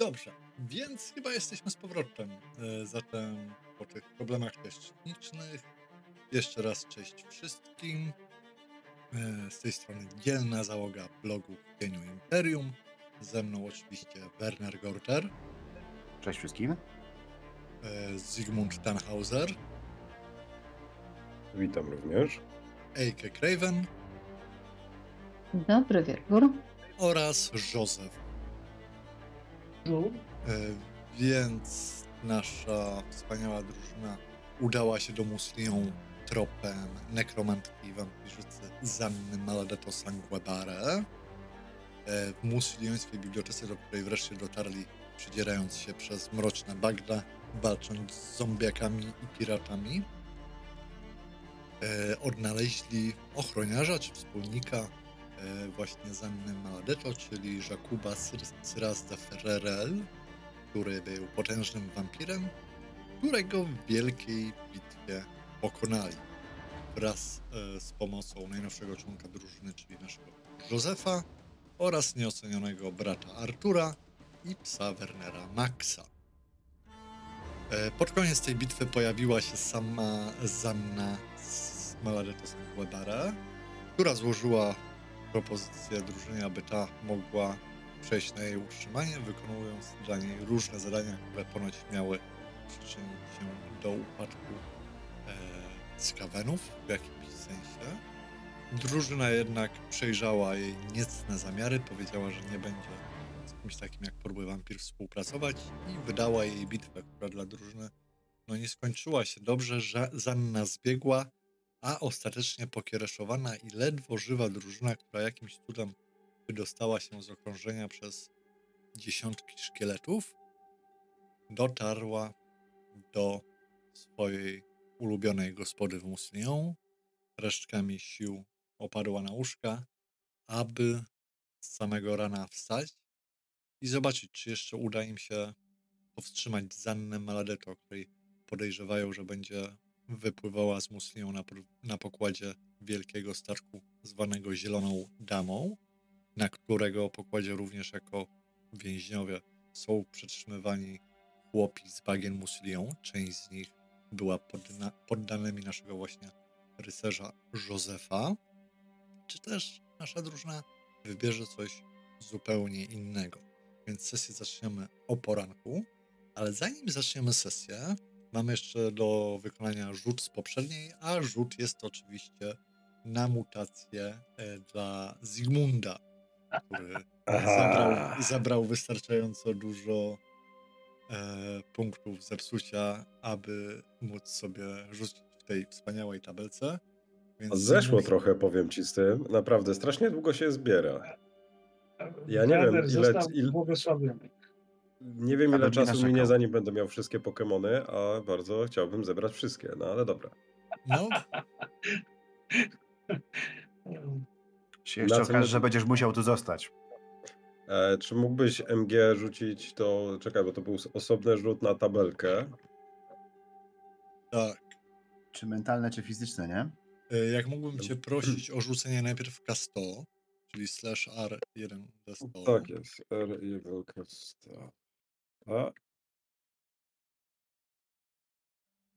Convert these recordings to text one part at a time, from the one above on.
Dobrze, więc chyba jesteśmy z powrotem. E, Zatem po tych problemach technicznych jeszcze raz cześć wszystkim. E, Z tej strony dzielna załoga blogu w Cieniu Imperium. Ze mną oczywiście Werner Gorter, Cześć wszystkim. e, Zygmunt Tannhauser, Witam również. Eike Craven Dobry wieczór. oraz Józef. E, Więc nasza wspaniała drużyna udała się do Muslią tropem nekromantki i wampirzycy Zanny Maladeto Sanguebare. E, W musliońskiej bibliotece, do której wreszcie dotarli, przedzierając się przez mroczne bagna, walcząc z zombiakami i piratami. E, Odnaleźli ochroniarza czy wspólnika właśnie Zanny Maladeto, czyli Jakuba Syr- Syraz de Ferrerel, który był potężnym wampirem, którego w wielkiej bitwie pokonali. Wraz e, z pomocą najnowszego członka drużyny, czyli naszego Józefa oraz nieocenionego brata Artura i psa Wernera Maxa. E, Pod koniec tej bitwy pojawiła się sama Zanna z Maladeto Sanguebara, która złożyła propozycję drużynie, aby ta mogła przejść na jej utrzymanie, wykonując dla niej różne zadania, które ponoć miały przyczynić się do upadku e, skawenów w jakimś sensie. Drużyna jednak przejrzała jej niecne zamiary, powiedziała, że nie będzie z kimś takim jak Podły Wampir współpracować i wydała jej bitwę, która dla drużyny no nie skończyła się dobrze, że Zanna zbiegła, a ostatecznie pokiereszowana i ledwo żywa drużyna, która jakimś cudem wydostała się z okrążenia przez dziesiątki szkieletów, dotarła do swojej ulubionej gospody w Muslią, resztkami sił opadła na łóżka, aby z samego rana wstać i zobaczyć, czy jeszcze uda im się powstrzymać Zannę Maladeto, której podejrzewają, że będzie wypływała z Muslią na, na pokładzie wielkiego statku zwanego Zieloną Damą, na którego pokładzie również jako więźniowie są przetrzymywani chłopi z bagien Muslią. Część z nich była podna- poddanymi naszego właśnie rycerza Józefa. Czy też nasza drużyna wybierze coś zupełnie innego. Więc sesję zaczniemy o poranku, ale zanim zaczniemy sesję, mamy jeszcze do wykonania rzut z poprzedniej, a rzut jest oczywiście na mutację e, dla Zygmunda, który zabrał, zabrał wystarczająco dużo e, punktów zepsucia, aby móc sobie rzucić w tej wspaniałej tabelce. Więc Zeszło Zygmunt- trochę, powiem ci z tym. Naprawdę, strasznie długo się zbiera. Ja nie wiem, ile- został ile- błogosławiony. Nie wiem, ile czasu narzekał. minie, zanim będę miał wszystkie Pokemony, a bardzo chciałbym zebrać wszystkie, no ale dobra. No, Się jeszcze Na co okaże, my- że będziesz musiał tu zostać. E, czy mógłbyś MG rzucić to, czekaj, bo to był osobny rzut na tabelkę. tak. Czy mentalne, czy fizyczne, nie? E, Jak mógłbym cię prosić o rzucenie najpierw K100, czyli slash R1 D100. Tak jest, R1 K100. A?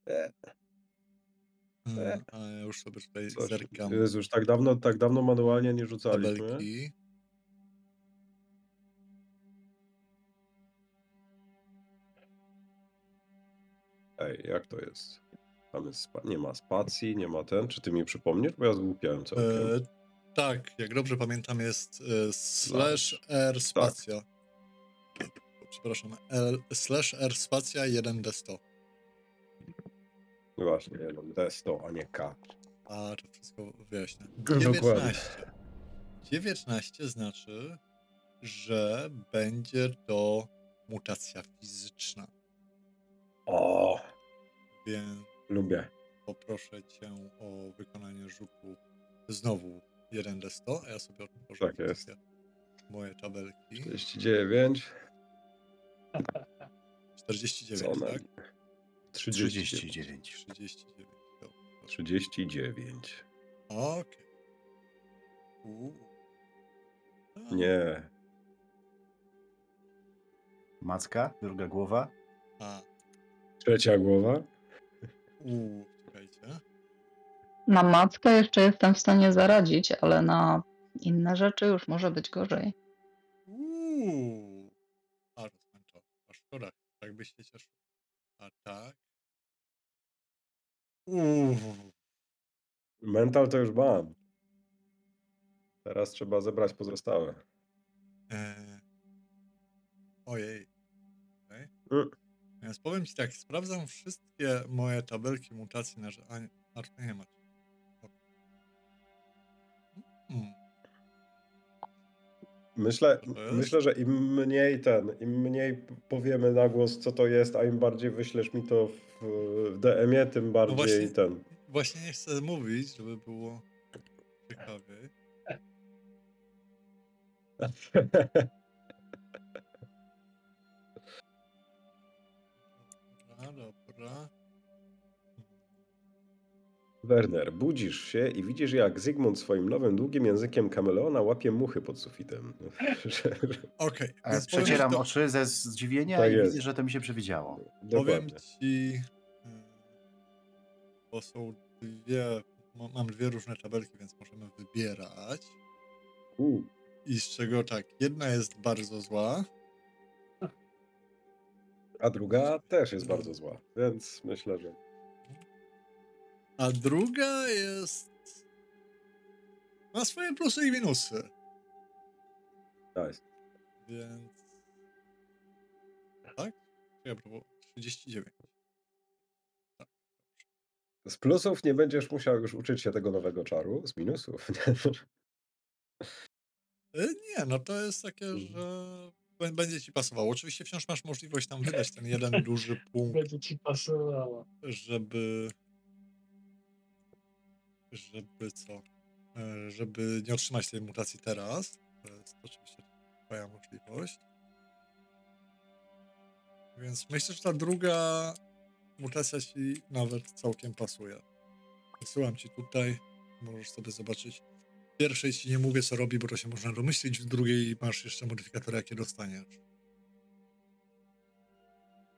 E, Hmm, a ja już sobie tutaj coś. zerkam Jezu, już tak dawno, tak dawno manualnie nie rzucaliśmy. tabelki. Ej, jak to jest? Tam jest spa- nie ma spacji, nie ma ten. Czy ty mi przypomnisz? Bo ja zgłupiałem całkiem. E, tak, jak dobrze pamiętam jest e, slash R Tak. spacja. Przepraszam, L, slash R spacja 1D100. No Właśnie, nie, no, D100, a nie K. A, to wszystko wyjaśnię. Dokładnie. 19. 19 znaczy, że będzie to mutacja fizyczna, O, więc lubię. poproszę cię o wykonanie rzutu znowu 1D100, a ja sobie otworzę Tak jest. wszystkie moje tabelki. 49. 49, Co tak? 39. 39. 39. Dobra. 39. Okej. A, Nie. Macka, druga głowa. A, Trzecia głowa. uuu, czekajcie. Na mackę jeszcze jestem w stanie zaradzić, ale na inne rzeczy już może być gorzej. Uuu. A, rozmęczony. A szkoda, tak byś się cieszył. A tak. Uuu. Mental to już mam. Teraz trzeba zebrać pozostałe. E... Ojej. Okay. Mm. Więc powiem ci tak, sprawdzam wszystkie moje tabelki mutacji na... A, nie- a nie macie. Hmm. Myślę, jest? myślę, że im mniej ten, im mniej powiemy na głos, co to jest, a im bardziej wyślesz mi to w, w DM-ie, tym bardziej właśnie- ten. Właśnie nie chcę mówić, żeby było ciekawiej. Dobra, dobra. Werner, budzisz się i widzisz, jak Zygmunt swoim nowym, długim językiem kameleona łapie muchy pod sufitem. Okej, E, więc powiem ci Przecieram to- oczy ze zdziwienia Tak i jest. widzę, że to mi się przewidziało. Powiem Dokładnie. ci, e, bo są dwie, ma- mam dwie różne tabelki, więc możemy wybierać. U, I z czego tak, jedna jest bardzo zła, a druga też jest bardzo zła, więc myślę, że a druga jest. ma swoje plusy i minusy, nice. więc. Tak? Ja próbował 39. Z plusów nie będziesz musiał już uczyć się tego nowego czaru, z minusów. E, Nie, no to jest takie, że b- będzie ci pasowało. Oczywiście wciąż masz możliwość tam wydać ten jeden duży punkt Będzie ci pasowało. żeby żeby co? E, żeby nie otrzymać tej mutacji teraz to jest oczywiście twoja możliwość. Więc myślę, że ta druga mutacja ci nawet całkiem pasuje. Wysyłam ci tutaj możesz sobie zobaczyć. W pierwszej ci nie mówię co robi, bo to się można domyślić w drugiej masz jeszcze modyfikatory jakie dostaniesz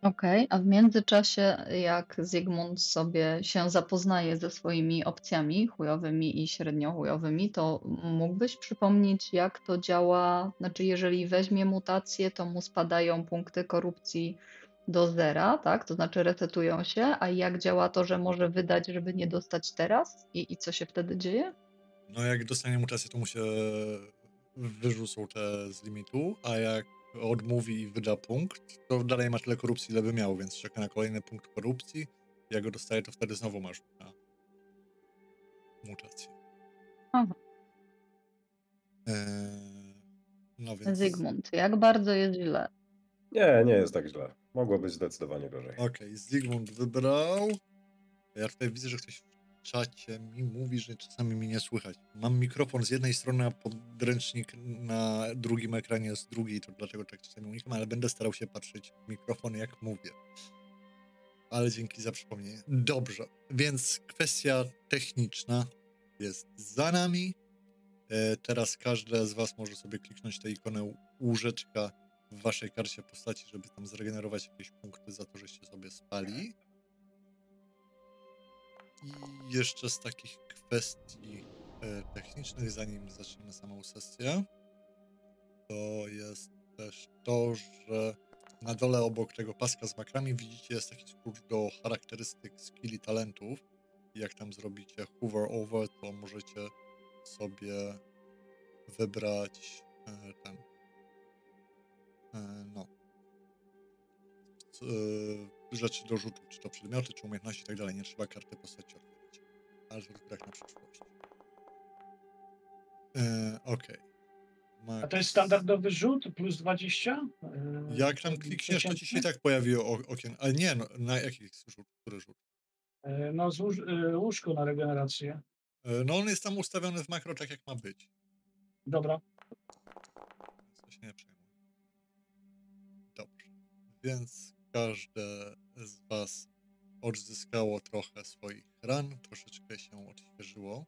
Okej, a w międzyczasie, jak Zygmunt sobie się zapoznaje ze swoimi opcjami chujowymi i średnio chujowymi, to mógłbyś przypomnieć, jak to działa? Znaczy, jeżeli weźmie mutację, to mu spadają punkty korupcji do zera, tak? To znaczy resetują się, a jak działa to, że może wydać, żeby nie dostać teraz? I, i co się wtedy dzieje? No jak dostanie mutację, to mu się wyrzucą te z limitu, a jak odmówi i wyda punkt, to dalej ma tyle korupcji, ile by miał, więc czeka na kolejny punkt korupcji. Jak go dostaje, to wtedy znowu masz na mutację. Aha. Eee, no więc... Zygmunt, jak bardzo jest źle? Nie, nie jest tak źle. Mogło być zdecydowanie gorzej. Okej, Zygmunt wybrał. Ja tutaj widzę, że ktoś w czacie mi mówi, że czasami mnie nie słychać. Mam mikrofon z jednej strony, a podręcznik na drugim ekranie z drugiej, to dlatego tak czasami unikam, ale będę starał się patrzeć w mikrofon, jak mówię. Ale dzięki za przypomnienie. Dobrze, więc kwestia techniczna jest za nami. E, teraz każde z Was może sobie kliknąć tę ikonę łóżeczka w Waszej karcie postaci, żeby tam zregenerować jakieś punkty za to, żeście sobie spali. I jeszcze z takich kwestii e, technicznych, zanim zaczniemy samą sesję, to jest też to, że na dole obok tego paska z makrami widzicie jest taki skrót do charakterystyk, skilli, talentów. Jak tam zrobicie hover over, to możecie sobie wybrać e, ten e, no rzeczy do rzutu, czy to przedmioty, czy umiejętności i tak dalej. Nie trzeba karty postaci odkryć. Ale to na przyszłość. E, Okej. A to jest standardowy rzut plus 20? Yy, Jak tam klikniesz, to ci się i tak pojawi o- okien. Ale nie, no, na jaki rzut? Który rzut? Yy, No, złóż, yy, łóżko na regenerację. E, No on jest tam ustawiony w makro tak jak ma być. Dobra. To się nie przejmuj. Dobrze. Więc każde z Was odzyskało trochę swoich ran, troszeczkę się odświeżyło.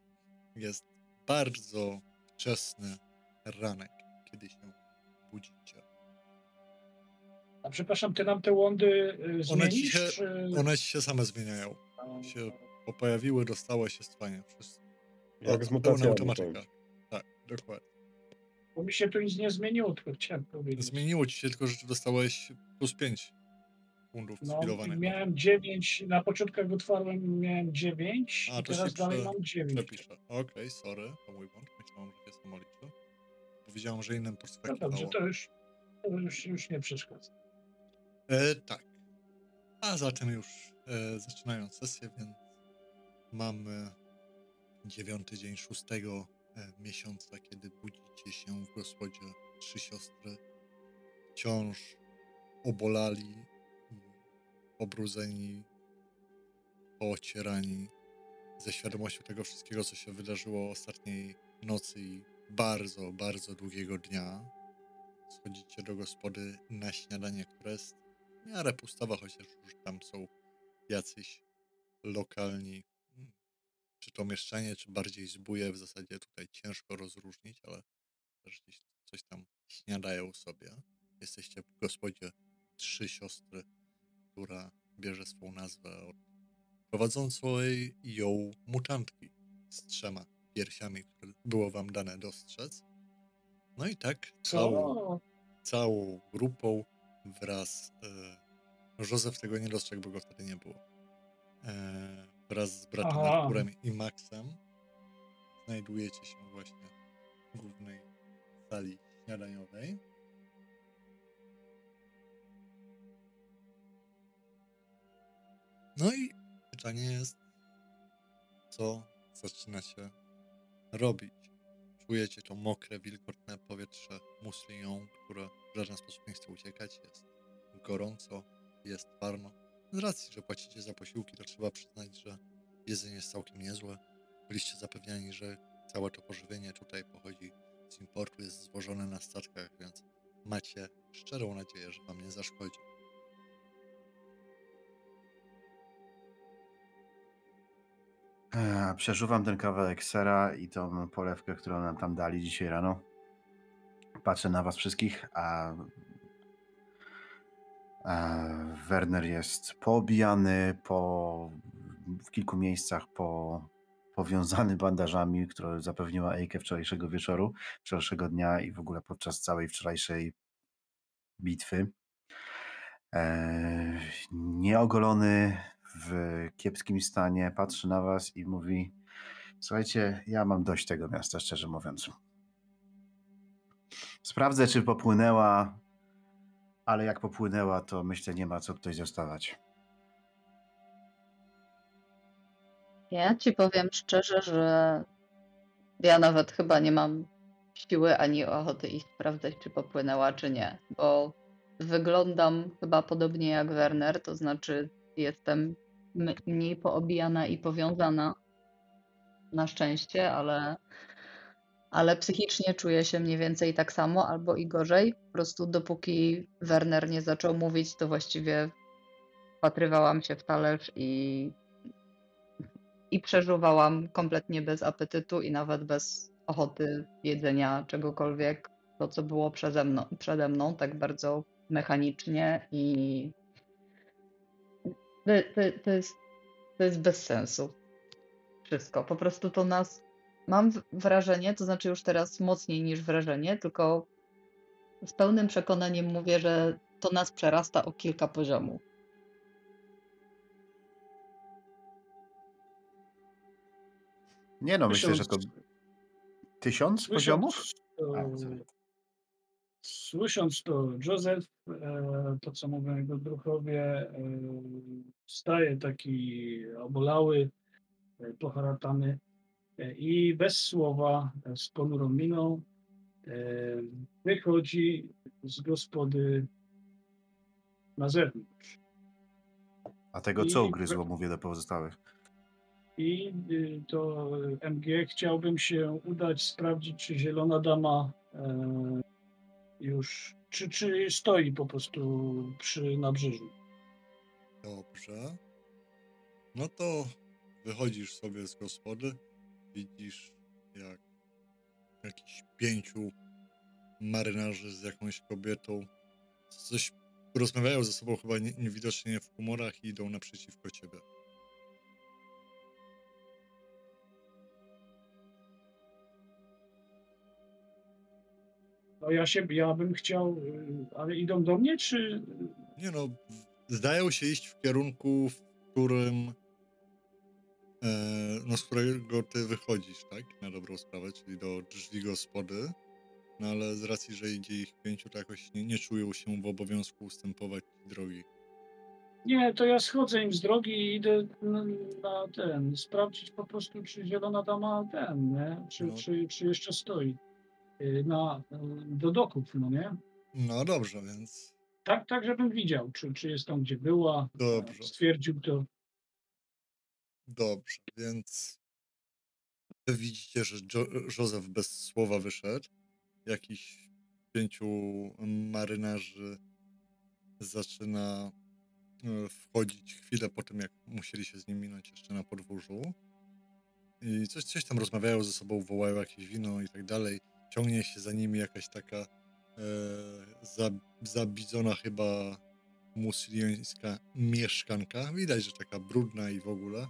Jest bardzo wczesny ranek, kiedy się budzicie. A przepraszam, ty nam te łądy y, One ci zmienisz? się- czy- One ci się same zmieniają. się po- pojawiły, dostały się stwanie. Wszystko. Jak z automatyka. Tak, dokładnie. Bo mi się tu nic nie zmieniło, tylko chciałem powiedzieć. Zmieniło ci się tylko, że dostałeś plus 5 punktów No, skillowanych. miałem 9, na początku jak otwarłem miałem 9, A, i teraz dalej prze- mam 9. Przepiszę. Okej, sorry, to mój błąd. Myślałem, że się samo liczy. Powiedziałem, że innym No perspektywało. dobrze, to już, to już, już nie przeszkadza. E, tak. A zatem już e, zaczynając sesję, więc mamy dziewiąty dzień szóstego e, miesiąca, kiedy budzicie się w gospodzie trzy siostry. Wciąż obolali, pobrudzeni, poocierani, ze świadomością tego wszystkiego, co się wydarzyło ostatniej nocy i bardzo, bardzo długiego dnia. Schodzicie do gospody na śniadanie, które jest w miarę pustawa, chociaż już tam są jacyś lokalni, mm, czy to mieszczanie, czy bardziej zbóje, w zasadzie tutaj ciężko rozróżnić, ale też coś tam śniadają sobie. Jesteście w gospodzie trzy siostry, która bierze swą nazwę od prowadzącej ją mutantki z trzema piersiami, które było wam dane dostrzec. No i tak całą całą grupą wraz. E, Józef tego nie dostrzegł, bo go wtedy nie było. E, wraz z bratem Aha. Arturem i Maxem znajdujecie się właśnie w głównej sali śniadaniowej. No i pytanie jest, co zaczynacie robić? Czujecie to mokre, wilgotne powietrze muslią, które w żaden sposób nie chce uciekać. Jest gorąco, jest parno. Z racji, że płacicie za posiłki, to trzeba przyznać, że jedzenie jest całkiem niezłe. Byliście zapewniani, że całe to pożywienie tutaj pochodzi z importu, jest zwożone na statkach, więc macie szczerą nadzieję, że wam nie zaszkodzi. E, Przeżuwam ten kawałek sera i tą polewkę, którą nam tam dali dzisiaj rano. Patrzę na was wszystkich, a, a Werner jest poobijany, po, w kilku miejscach po, powiązany bandażami, które zapewniła Ejke wczorajszego wieczoru, wczorajszego dnia i w ogóle podczas całej wczorajszej bitwy. E, nieogolony, w kiepskim stanie, patrzy na was i mówi: Słuchajcie, ja mam dość tego miasta, szczerze mówiąc. Sprawdzę, czy popłynęła, ale jak popłynęła, to myślę, nie ma co tutaj zostawać. Ja ci powiem szczerze, że ja nawet chyba nie mam siły ani ochoty iść sprawdzać, czy popłynęła, czy nie, bo wyglądam chyba podobnie jak Werner, to znaczy jestem mniej poobijana i powiązana na szczęście, ale, ale psychicznie czuję się mniej więcej tak samo albo i gorzej. Po prostu dopóki Werner nie zaczął mówić, to właściwie wpatrywałam się w talerz i i przeżuwałam kompletnie bez apetytu i nawet bez ochoty jedzenia czegokolwiek, to co było przeze mną, przede mną, tak bardzo mechanicznie i to, to, to, jest, to jest bez sensu. Wszystko. Po prostu to nas. Mam wrażenie, to znaczy już teraz mocniej niż wrażenie, tylko z pełnym przekonaniem mówię, że to nas przerasta o kilka poziomów. Nie no, myślę, że to Tysiąc- poziomów? Słysząc to, Józef, e, to co mówią jego druhowie, e, staje taki obolały, e, poharatany e, i bez słowa, e, z ponurą miną e, wychodzi z gospody na zewnątrz. A tego co ugryzło, mówię do pozostałych. I y, to MG chciałbym się udać sprawdzić, czy Zielona Dama e, już, czy, czy stoi po prostu przy nabrzeżu. Dobrze. No to wychodzisz sobie z gospody, widzisz jak jakichś pięciu marynarzy z jakąś kobietą coś rozmawiają ze sobą chyba nie, niewidocznie w humorach i idą naprzeciwko ciebie. No ja się, ja bym chciał, y, ale idą do mnie, czy Nie no, zdają się iść w kierunku, w którym e, no z którego ty wychodzisz, tak? Na dobrą sprawę, czyli do drzwi gospody. No ale z racji, że idzie ich pięciu, to jakoś nie, nie czują się w obowiązku ustępować drogi. nie, to ja schodzę im z drogi i idę na, ten, sprawdzić po prostu, czy zielona dama ten, nie? Czy, No. czy, czy jeszcze stoi na, y, do doków, no nie? No dobrze, więc Tak, tak, żebym widział, czy, czy jest tam, gdzie była. Dobrze. Stwierdził to. Dobrze, więc widzicie, że jo- Józef bez słowa wyszedł. Jakiś pięciu marynarzy zaczyna e, wchodzić chwilę po tym, jak musieli się z nim minąć jeszcze na podwórzu. I coś, coś tam rozmawiają ze sobą, wołają jakieś wino i tak dalej. Ciągnie się za nimi jakaś taka e, za, zabidzona chyba musylińska mieszkanka. Widać, że taka brudna i w ogóle.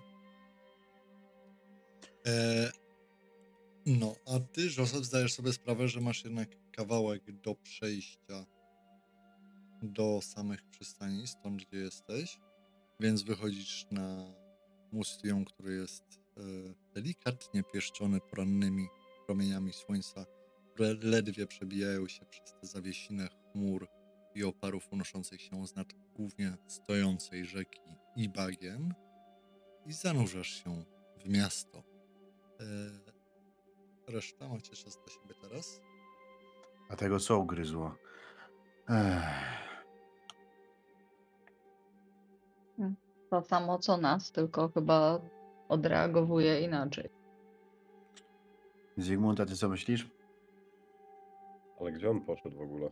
E, no, a ty, Józef, zdajesz sobie sprawę, że masz jednak kawałek do przejścia do samych przystani, stąd gdzie jesteś, więc wychodzisz na Mustią, który jest e, delikatnie pieszczony porannymi promieniami słońca, które ledwie przebijają się przez te zawiesiny chmur i oparów unoszących się z nad głównie stojącej rzeki i bagien i zanurzasz się w miasto. E, reszta macie czas dla siebie teraz. A tego co ugryzło? Ech. To samo co nas, tylko chyba odreagowuje inaczej. Zygmunt, a ty co myślisz? Ale gdzie on poszedł w ogóle?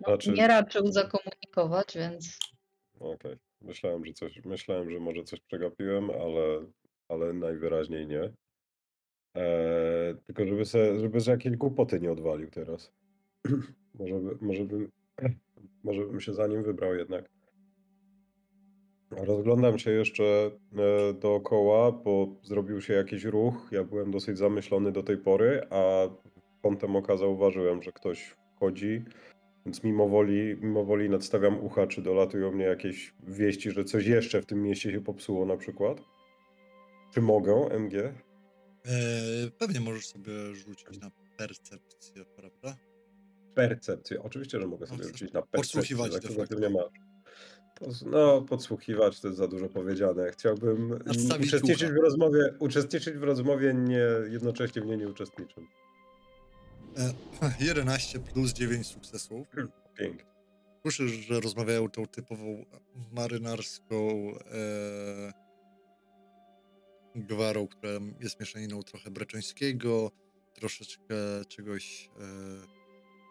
No, Znaczy- Nie raczył zakomunikować, więc Okej. Myślałem, że coś, myślałem, że może coś przegapiłem, ale, ale najwyraźniej nie. Eee, tylko żeby, se, żeby za jakieś głupoty nie odwalił teraz. może, by, może, bym, może bym się za nim wybrał jednak. Rozglądam się jeszcze e, dookoła, bo zrobił się jakiś ruch. Ja byłem dosyć zamyślony do tej pory, a kątem oka zauważyłem, że ktoś wchodzi. Więc mimo woli, mimo woli nadstawiam ucha, czy dolatują mnie jakieś wieści, że coś jeszcze w tym mieście się popsuło na przykład. Czy mogę, MG? E, pewnie możesz sobie rzucić na percepcję, prawda? Percepcję. Oczywiście, że mogę No, sobie chcesz rzucić na percepcję. podsłuchiwać de facto. mnie masz? No, podsłuchiwać to jest za dużo powiedziane. Chciałbym Nadstawić uczestniczyć ucha. w rozmowie, uczestniczyć w rozmowie, nie, jednocześnie w niej nie uczestnicząc. E, 11 plus 9 sukcesów. Pięknie. Słyszysz, że rozmawiają tą typową marynarską e, gwarą, która jest mieszaniną trochę breczońskiego, troszeczkę czegoś e,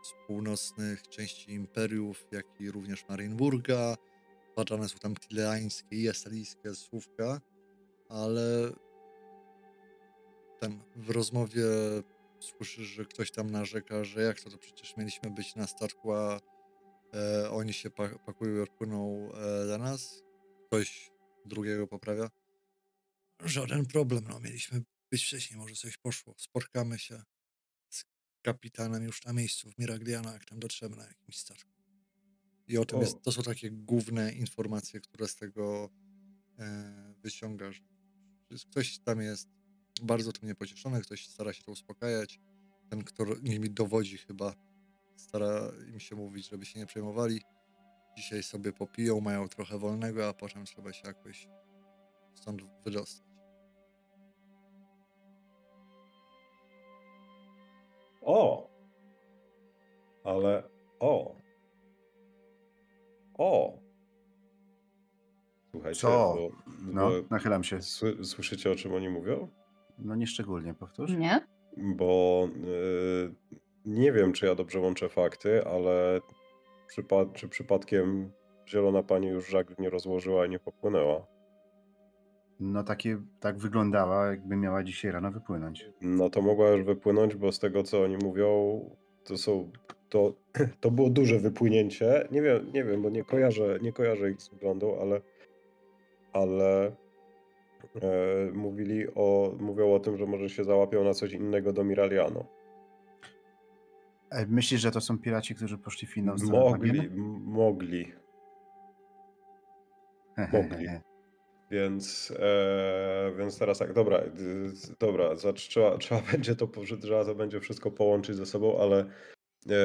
z północnych części imperiów, jak i również Marienburga. Patrzane są tam tileańskie i asalijskie słówka, ale tam w rozmowie słyszysz, że ktoś tam narzeka, że jak to, to przecież mieliśmy być na statku, a e, oni się pa pakują i płyną e, za nas. Ktoś drugiego poprawia. Żaden problem, no mieliśmy być wcześniej, może coś poszło. Spotkamy się z kapitanem już na miejscu w Miragliana, jak tam dotrzemy na jakimś statku. I o tym O. jest, to są takie główne informacje, które z tego e, wyciągasz. Ktoś tam jest bardzo tym niepocieszony, ktoś stara się to uspokajać. Ten, kto nimi dowodzi chyba stara im się mówić, żeby się nie przejmowali. Dzisiaj sobie popiją, mają trochę wolnego, a potem trzeba się jakoś stąd wydostać. O! Ale o! O! Słuchajcie, Co? bo, No, bo nachylam się. sły, słyszycie o czym oni mówią? No nieszczególnie, powtórz. nie? Bo y, nie wiem, czy ja dobrze łączę fakty, ale przypad, czy przypadkiem zielona pani już żagl nie rozłożyła i nie popłynęła. No takie, tak wyglądała, jakby miała dzisiaj rano wypłynąć. No to mogła już wypłynąć, bo z tego co oni mówią, to są to, to było duże wypłynięcie. Nie wiem, nie wiem, bo nie kojarzę, nie kojarzę ich z wyglądu, ale, ale e, mówili o, mówią o tym, że może się załapią na coś innego do Miraliano. Myślisz, że to są piraci, którzy poszli w inną stronę? Mogli, mogli. mogli. Więc, e, więc teraz tak, dobra, dobra, trzeba, trzeba będzie to, trzeba to będzie wszystko połączyć ze sobą, ale e,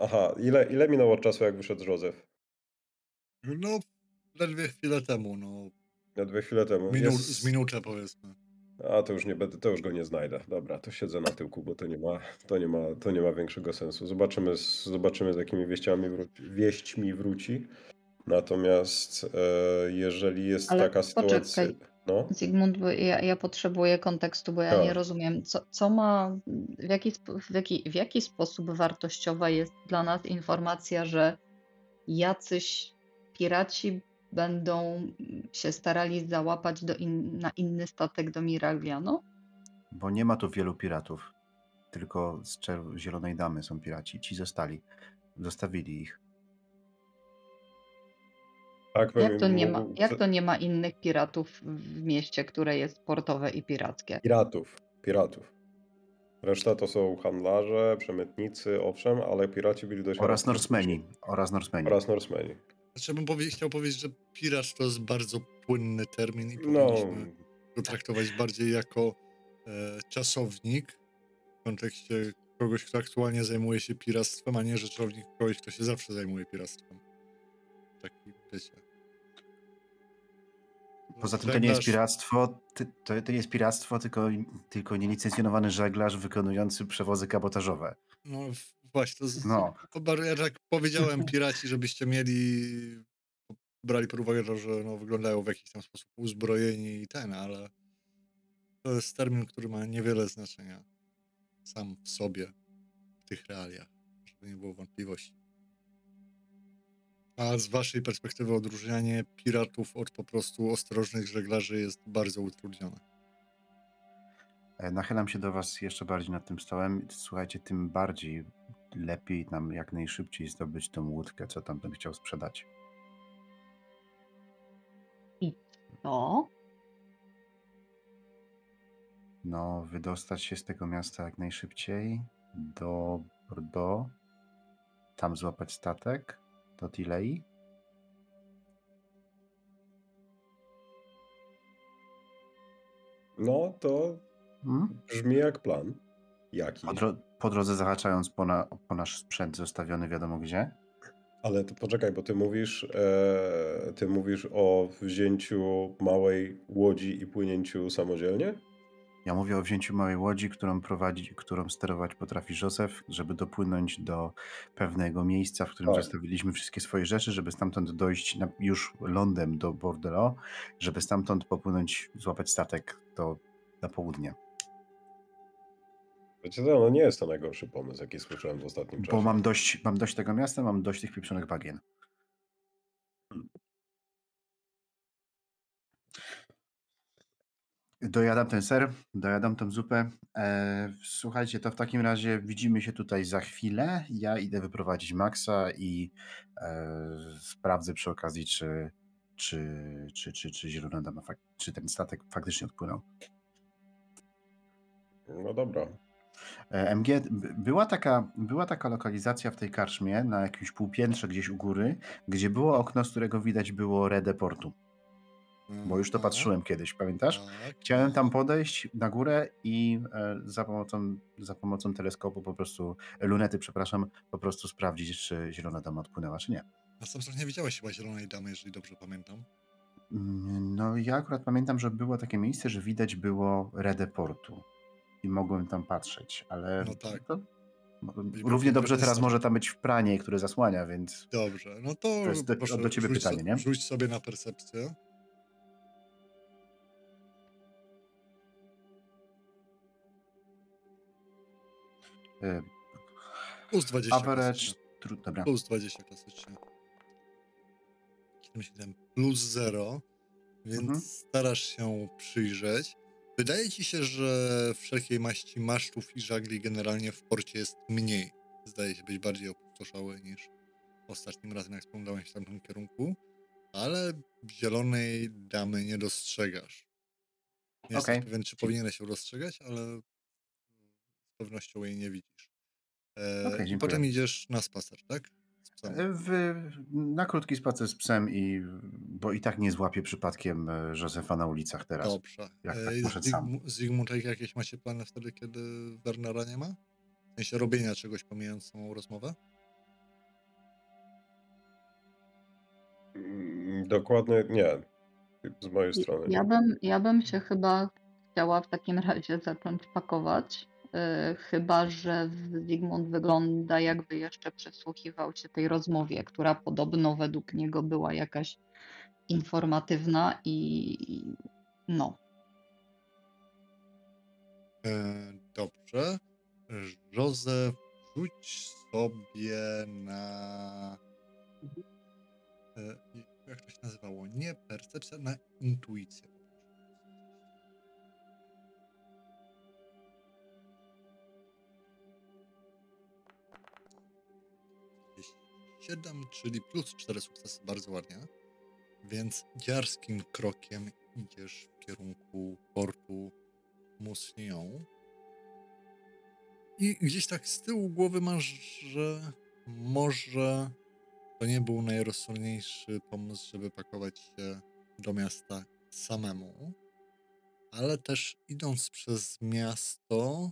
aha, ile, ile minęło czasu, jak wyszedł Józef? No, ledwie chwilę temu, no. Na dwie chwile temu. Minut, Jest- Z minutę powiedzmy. A to już nie będę, to już go nie znajdę. Dobra, to siedzę na tyłku, bo to nie ma, to nie ma, to nie ma większego sensu. Zobaczymy, z, zobaczymy z jakimi wieściami wróci, wieśćmi wróci. Natomiast e, jeżeli jest Ale taka sytuacja. No, Zygmunt, bo ja, ja potrzebuję kontekstu, bo ja Tak. nie rozumiem, co, co ma, w jaki, w, jaki, w jaki sposób wartościowa jest dla nas informacja, że jacyś piraci będą się starali załapać do in, na inny statek do Miragliano? Bo nie ma tu wielu piratów. Tylko z czer- Zielonej Damy są piraci. Ci zostali. Zostawili ich. Tak Jak to, nie ma, jak to nie ma innych piratów w mieście, które jest portowe i pirackie? Piratów, piratów. Reszta to są handlarze, przemytnicy, owszem, ale piraci byli dość Oraz. Norsemeni. Oraz Norsemeni. Oraz Norsemeni. Znaczy, bym powie, chciał powiedzieć, że pirat to jest bardzo płynny termin i No, powinniśmy go traktować bardziej jako e, czasownik w kontekście kogoś, kto aktualnie zajmuje się piractwem, a nie rzeczownik kogoś, kto się zawsze zajmuje piractwem. Taki, wiecie. Poza tym to nie jest piractwo, to, to nie jest piractwo, tylko, tylko nielicencjonowany żeglarz wykonujący przewozy kabotażowe. No właśnie, to, No. to bar- ja tak powiedziałem piraci, żebyście mieli, brali pod uwagę że no, wyglądają w jakiś tam sposób uzbrojeni i ten, ale to jest termin, który ma niewiele znaczenia sam w sobie w tych realiach, żeby nie było wątpliwości. A z waszej perspektywy odróżnianie piratów od po prostu ostrożnych żeglarzy jest bardzo utrudnione. E, Nachylam się do Was jeszcze bardziej nad tym stołem. Słuchajcie, tym bardziej lepiej nam jak najszybciej zdobyć tą łódkę, co tamten chciał sprzedać. To? No, wydostać się z tego miasta jak najszybciej do Bordeaux, tam złapać statek do Tilei. no to Hmm? brzmi jak plan. Jaki? Po, dro- po drodze zahaczając po, na, po nasz sprzęt zostawiony wiadomo gdzie. Ale to poczekaj, bo ty mówisz, e, ty mówisz o wzięciu małej łodzi i płynięciu samodzielnie? Ja mówię o wzięciu małej łodzi, którą prowadzi, którą sterować potrafi Józef, żeby dopłynąć do pewnego miejsca, w którym Tak. zostawiliśmy wszystkie swoje rzeczy, żeby stamtąd dojść na, już lądem do Bordeaux, żeby stamtąd popłynąć, złapać statek do, na południe. Wiecie co, no nie jest to najgorszy pomysł, jaki słyszałem w ostatnim czasie. Bo mam dość, mam dość tego miasta, mam dość tych pieprzonych bagien. Dojadam ten ser, dojadam tą zupę. E, słuchajcie, to w takim razie widzimy się tutaj za chwilę. Ja idę wyprowadzić Maxa i e, sprawdzę przy okazji, czy, czy, czy, czy, czy Zielona Dama, czy ten statek faktycznie odpłynął. No dobra. E, MG, była taka, była taka lokalizacja w tej karczmie na jakimś półpiętrze gdzieś u góry, gdzie było okno, z którego widać było Redę Portu. Bo już to Aha, patrzyłem kiedyś, pamiętasz? Tak, Chciałem tam podejść na górę i e, za pomocą, za pomocą teleskopu po prostu, lunety, przepraszam, po prostu sprawdzić, czy Zielona Dama odpłynęła, czy nie. Na sam nie widziałeś chyba Zielonej Damy, jeżeli dobrze pamiętam. Mm, No ja akurat pamiętam, że było takie miejsce, że widać było Redę Portu i mogłem tam patrzeć, ale No tak. to, Byliby równie dobrze teraz może tam być pranie, które zasłania, więc Dobrze, no to, To jest do- proszę, do ciebie pytanie, so, nie? Rzuć sobie na percepcję. Plus 20 average, klasycznie. tru, dobra. Plus 20 klasycznie. 77 plus 0, więc Mhm. starasz się przyjrzeć. Wydaje ci się, że wszelkiej maści masztów i żagli generalnie w porcie jest mniej. zdaje się być bardziej opustoszałe niż ostatnim razem, jak spoglądałeś w tamtym kierunku, ale zielonej damy nie dostrzegasz. Nie Okej. jesteś pewien, czy powinieneś ją dostrzegać, ale pewnością jej nie widzisz. E, dziękuję. potem idziesz na spacer, tak? E, W, na krótki spacer z psem i bo i tak nie złapię przypadkiem e, Józefa na ulicach teraz. Dobrze. jak E, tak z sam. Z Zygmuntem jakieś macie plany wtedy, kiedy Wernera nie ma? W sensie robienia czegoś pomijając samą rozmowę? Mm, Dokładnie nie. Z mojej strony. Ja bym, ja bym się chyba chciała w takim razie zacząć pakować. Yy, chyba, że Zygmunt wygląda jakby jeszcze przysłuchiwał się tej rozmowie, która podobno według niego była jakaś informatywna i no. E, dobrze. Józef, rzuć sobie na. E, jak to się nazywało? Nie percepcja, na intuicję. Siedem, czyli plus cztery sukcesy, bardzo ładnie. Więc dziarskim krokiem idziesz w kierunku portu Muslią. I gdzieś tak z tyłu głowy masz, że może to nie był najrozsądniejszy pomysł, żeby pakować się do miasta samemu. Ale też idąc przez miasto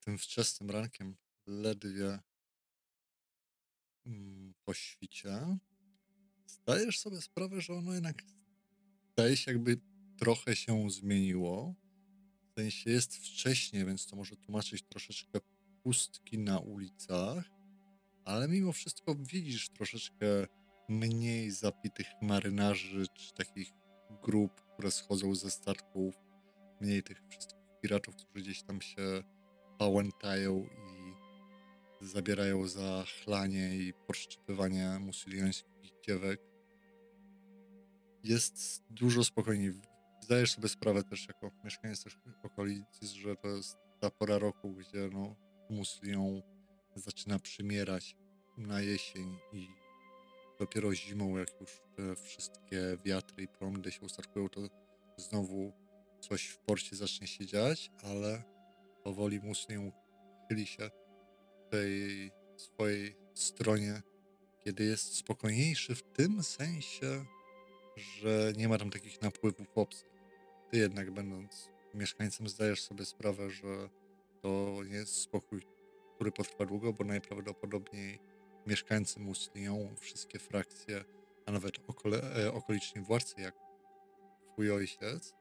tym wczesnym rankiem, ledwie po świcie, zdajesz sobie sprawę, że ono jednak zdaje się jakby trochę się zmieniło. W sensie jest wcześniej, więc to może tłumaczyć troszeczkę pustki na ulicach, ale mimo wszystko widzisz troszeczkę mniej zapitych marynarzy, czy takich grup, które schodzą ze statków, mniej tych wszystkich piratów, którzy gdzieś tam się pałętają i zabierają za chlanie i podszczypywanie musyliańskich dziewek. Jest dużo spokojniej. Zdajesz sobie sprawę też jako mieszkaniec też okolicy, że to jest ta pora roku, gdzie no, muslią zaczyna przymierać na jesień i dopiero zimą, jak już te wszystkie wiatry i prądy się ustarkują, to znowu coś w porcie zacznie się dziać, ale powoli muslią chyli się tej swojej stronie, kiedy jest spokojniejszy w tym sensie, że nie ma tam takich napływów obcych. Ty jednak będąc mieszkańcem zdajesz sobie sprawę, że to nie jest spokój, który potrwa długo, bo najprawdopodobniej mieszkańcy Muslią, wszystkie frakcje, a nawet okole, e, okoliczni władcy, jak twój ojciec,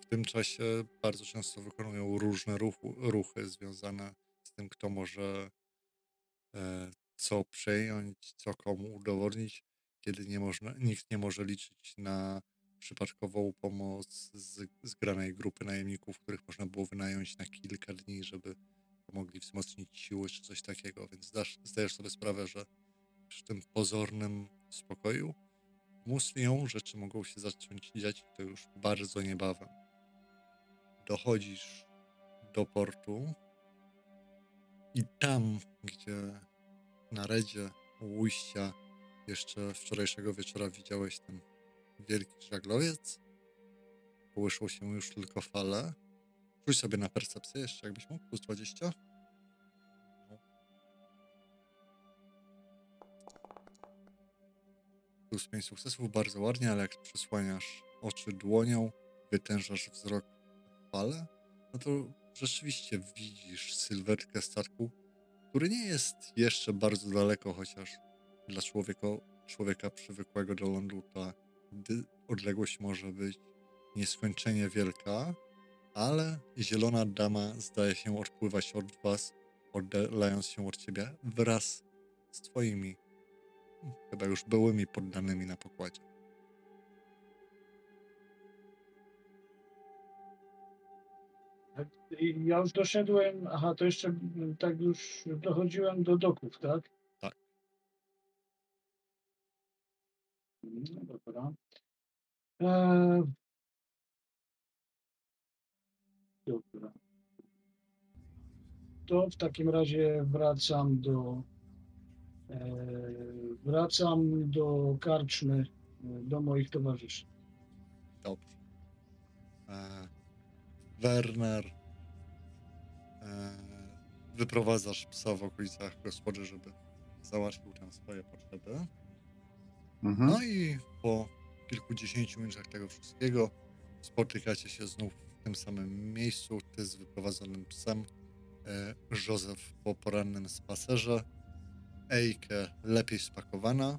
w tym czasie bardzo często wykonują różne ruchu, ruchy związane z tym, kto może co przejąć, co komu udowodnić, kiedy nie można, nikt nie może liczyć na przypadkową pomoc z zgranej grupy najemników, których można było wynająć na kilka dni, żeby pomogli wzmocnić siły czy coś takiego. Więc zdasz, zdajesz sobie sprawę, że przy tym pozornym spokoju Muslią rzeczy mogą się zacząć dziać to już bardzo niebawem. Dochodzisz do portu i tam, gdzie na redzie ujścia jeszcze wczorajszego wieczora widziałeś ten wielki żaglowiec. Kołyszą się już tylko fale. Rzuć sobie na percepcję jeszcze, jakbyś mógł, plus 20. No. Plus 5 sukcesów, bardzo ładnie, ale jak przysłaniasz oczy dłonią, wytężasz wzrok w fale, no to rzeczywiście widzisz sylwetkę statku, który nie jest jeszcze bardzo daleko, chociaż dla człowieka, człowieka przywykłego do lądu ta odległość może być nieskończenie wielka, ale zielona dama zdaje się odpływać od was, oddalając się od ciebie wraz z twoimi chyba już byłymi poddanymi na pokładzie. Ja już doszedłem, aha, to jeszcze tak już dochodziłem do doków, tak? Tak. No dobra. Eee... Dobra. to w takim razie wracam do e, wracam do karczmy, e, do moich towarzyszy. Dobrze. E, Werner. E, wyprowadzasz psa w okolicach gospody, żeby załatwił tam swoje potrzeby. Mhm. No i po kilkudziesięciu minutach tego wszystkiego spotykacie się znów w tym samym miejscu. Ty z wyprowadzonym psem, e, Józef po porannym spacerze, Ejke lepiej spakowana,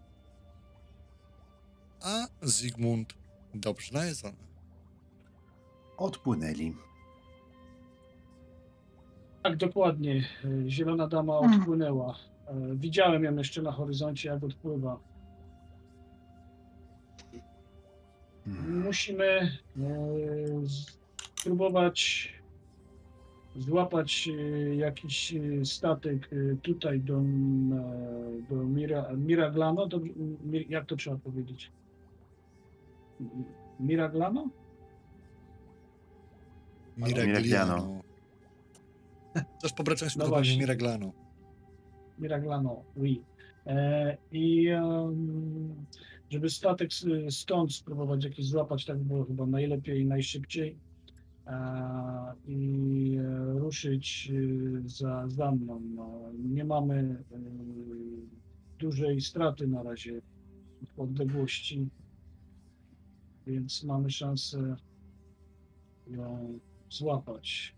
a Zygmunt dobrze najedzony. Odpłynęli. Tak, dokładnie. Zielona dama Mm. odpłynęła. E, Widziałem ją jeszcze na horyzoncie, jak odpływa. Mhm. Musimy e, z- spróbować złapać e, jakiś e, statek e, tutaj do, m, e, do Mira, Miraglano. Jak to trzeba powiedzieć? M- Miraglano? Miragliano. Też po braczeństwu No będzie właśnie. Miraglano. Miraglano, oui. E, I em, żeby statek stąd spróbować jakiś złapać, tak było chyba najlepiej i najszybciej. E, I e, ruszyć e, za, za mną. No, nie mamy e, dużej straty na razie w odległości, więc mamy szansę ją złapać.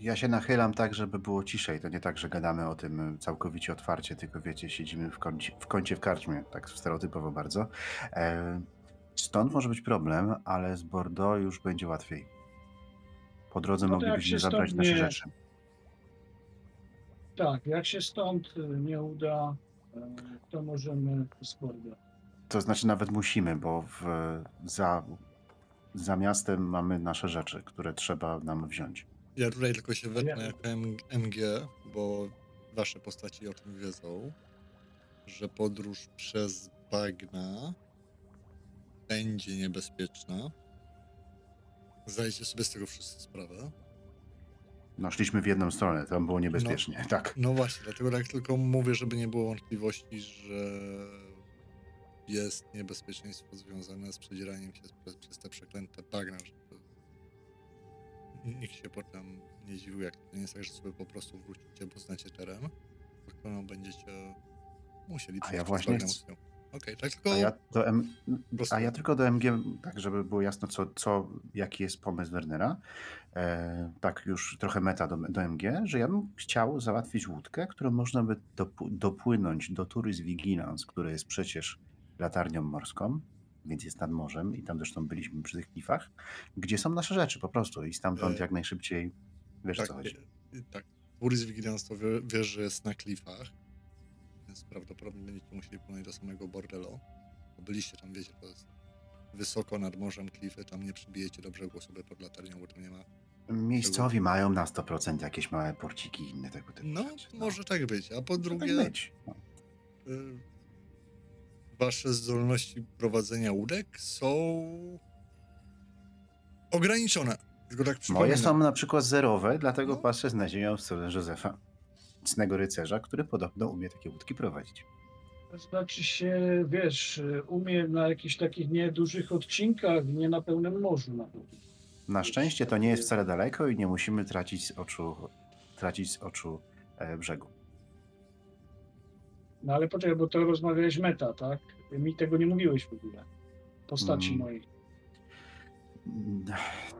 Ja się nachylam tak, żeby było ciszej. To nie tak, że gadamy o tym całkowicie otwarcie, tylko wiecie, siedzimy w kącie w, kącie w karczmie, tak stereotypowo bardzo. E, stąd może być problem, ale z Bordeaux już będzie łatwiej. Po drodze No moglibyśmy zabrać nasze nie- rzeczy. Tak, jak się stąd e, nie uda, e, to możemy z Bordeaux. To znaczy nawet musimy, bo w, za, za miastem mamy nasze rzeczy, które trzeba nam wziąć. Ja tutaj tylko się wetnę Ja- jako MG, bo wasze postaci o tym wiedzą, że podróż przez bagna będzie niebezpieczna. Zdajcie sobie z tego wszyscy sprawę. No szliśmy w jedną stronę, tam było niebezpiecznie, tak. No właśnie, dlatego tak tylko mówię, żeby nie było wątpliwości, że jest niebezpieczeństwo związane z przedzieraniem się przez, przez te przeklęte bagna, żeby nikt się potem nie dziwił, jak to nie jest tak, że sobie po prostu wrócicie, bo znacie teren, no będziecie musieli A ja właśnie. Okej, tak tylko... A ja, do M... A ja tylko do MG, tak żeby było jasne, co, co, jaki jest pomysł Wernera, e, tak już trochę meta do, do MG, że ja bym chciał załatwić łódkę, którą można by dopu- dopłynąć do Tourism Vigilance, które jest przecież latarnią morską, więc jest nad morzem i tam zresztą byliśmy przy tych klifach, gdzie są nasze rzeczy po prostu i stamtąd E, jak najszybciej, wiesz tak, co chodzi. e, tak. Tourism Vigilance to wie, że jest na klifach, więc prawdopodobnie będziecie musieli płynąć do samego Bordello. Bo byliście tam, wiecie, to jest wysoko nad morzem klify, tam nie przybijecie do brzegu sobie pod latarnią, bo tam nie ma... Miejscowi mają na 100% jakieś małe porciki i inne tego typu No, rzeczy. może tak być, a po Może drugie... tak być. No. y, wasze zdolności prowadzenia łódek są ograniczone. Tylko tak Moje przypominam. są na przykład zerowe, dlatego No. patrzę z nadzieją w stronę Józefa. Cnego rycerza, który podobno umie takie łódki prowadzić. To znaczy się, wiesz, umie na jakichś takich niedużych odcinkach, nie na pełnym morzu nawet. Na szczęście to nie jest wcale daleko i nie musimy tracić z oczu, tracić z oczu e, brzegu. No ale poczekaj, bo to rozmawiałeś meta, tak? Mi tego nie mówiłeś w ogóle. Postaci Mm. mojej.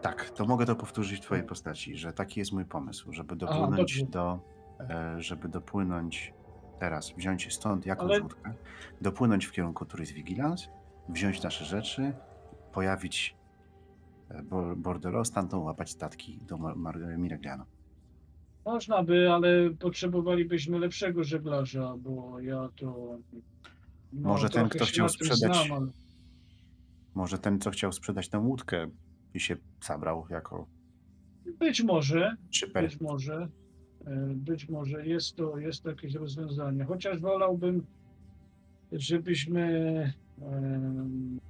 Tak, to mogę to powtórzyć w twojej postaci, że taki jest mój pomysł, żeby Aha, dopłynąć dobrze. do, e, żeby dopłynąć teraz, wziąć stąd jakąś Ale- łódkę, dopłynąć w kierunku Tourism Vigilance, wziąć nasze rzeczy, pojawić e, Bor- Bordello, stamtąd łapać statki do Mar- Mar- Miragliano. Można by, ale potrzebowalibyśmy lepszego żeglarza, bo ja to. No, Może ten, trochę kto się chciał na tym sprzedać- Znam, ale... Może ten, co chciał sprzedać tę łódkę i się zabrał jako Być może, szyper. być może, e, być może jest to jest to jakieś rozwiązanie. Chociaż wolałbym, żebyśmy em,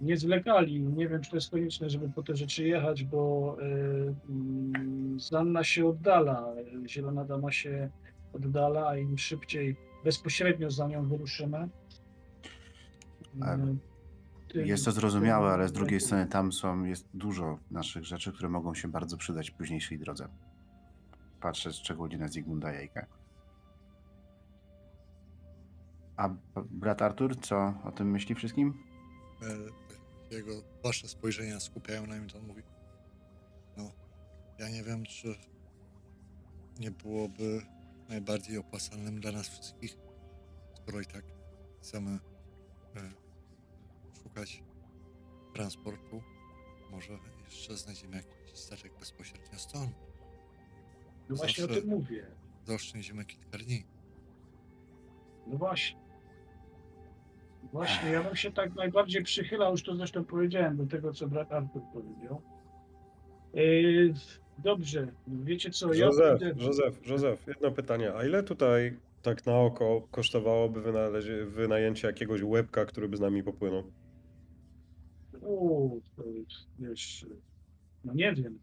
nie zwlekali. Nie wiem, czy to jest konieczne, żeby po te rzeczy jechać, bo y, mm, Zanna się oddala. Zielona dama się oddala, a im szybciej bezpośrednio za nią wyruszymy. Y, tym- Jest to zrozumiałe, ale z drugiej strony tam są, jest dużo naszych rzeczy, które mogą się bardzo przydać w późniejszej drodze. Patrzę szczególnie na Zygmunda Jajkę. A brat Artur, co o tym myśli wszystkim? Jego wasze spojrzenia skupiają na nim, to on mówi. No, ja nie wiem, czy nie byłoby najbardziej opłacalnym dla nas wszystkich, skoro i tak chcemy e, szukać transportu. Może jeszcze znajdziemy jakiś statek bezpośrednio stąd. No właśnie o zawsze- tym mówię. Zaoszczędzimy kilka dni. No właśnie. Właśnie, ja bym się tak najbardziej przychylał, już to zresztą powiedziałem, do tego, co brat Artur powiedział. Yy, dobrze, wiecie co, ja Józef, Józef, Józef, jedno pytanie. A ile tutaj tak na oko kosztowałoby wynalezie- wynajęcie jakiegoś łebka, który by z nami popłynął? U, to jest, wiesz, no nie wiem.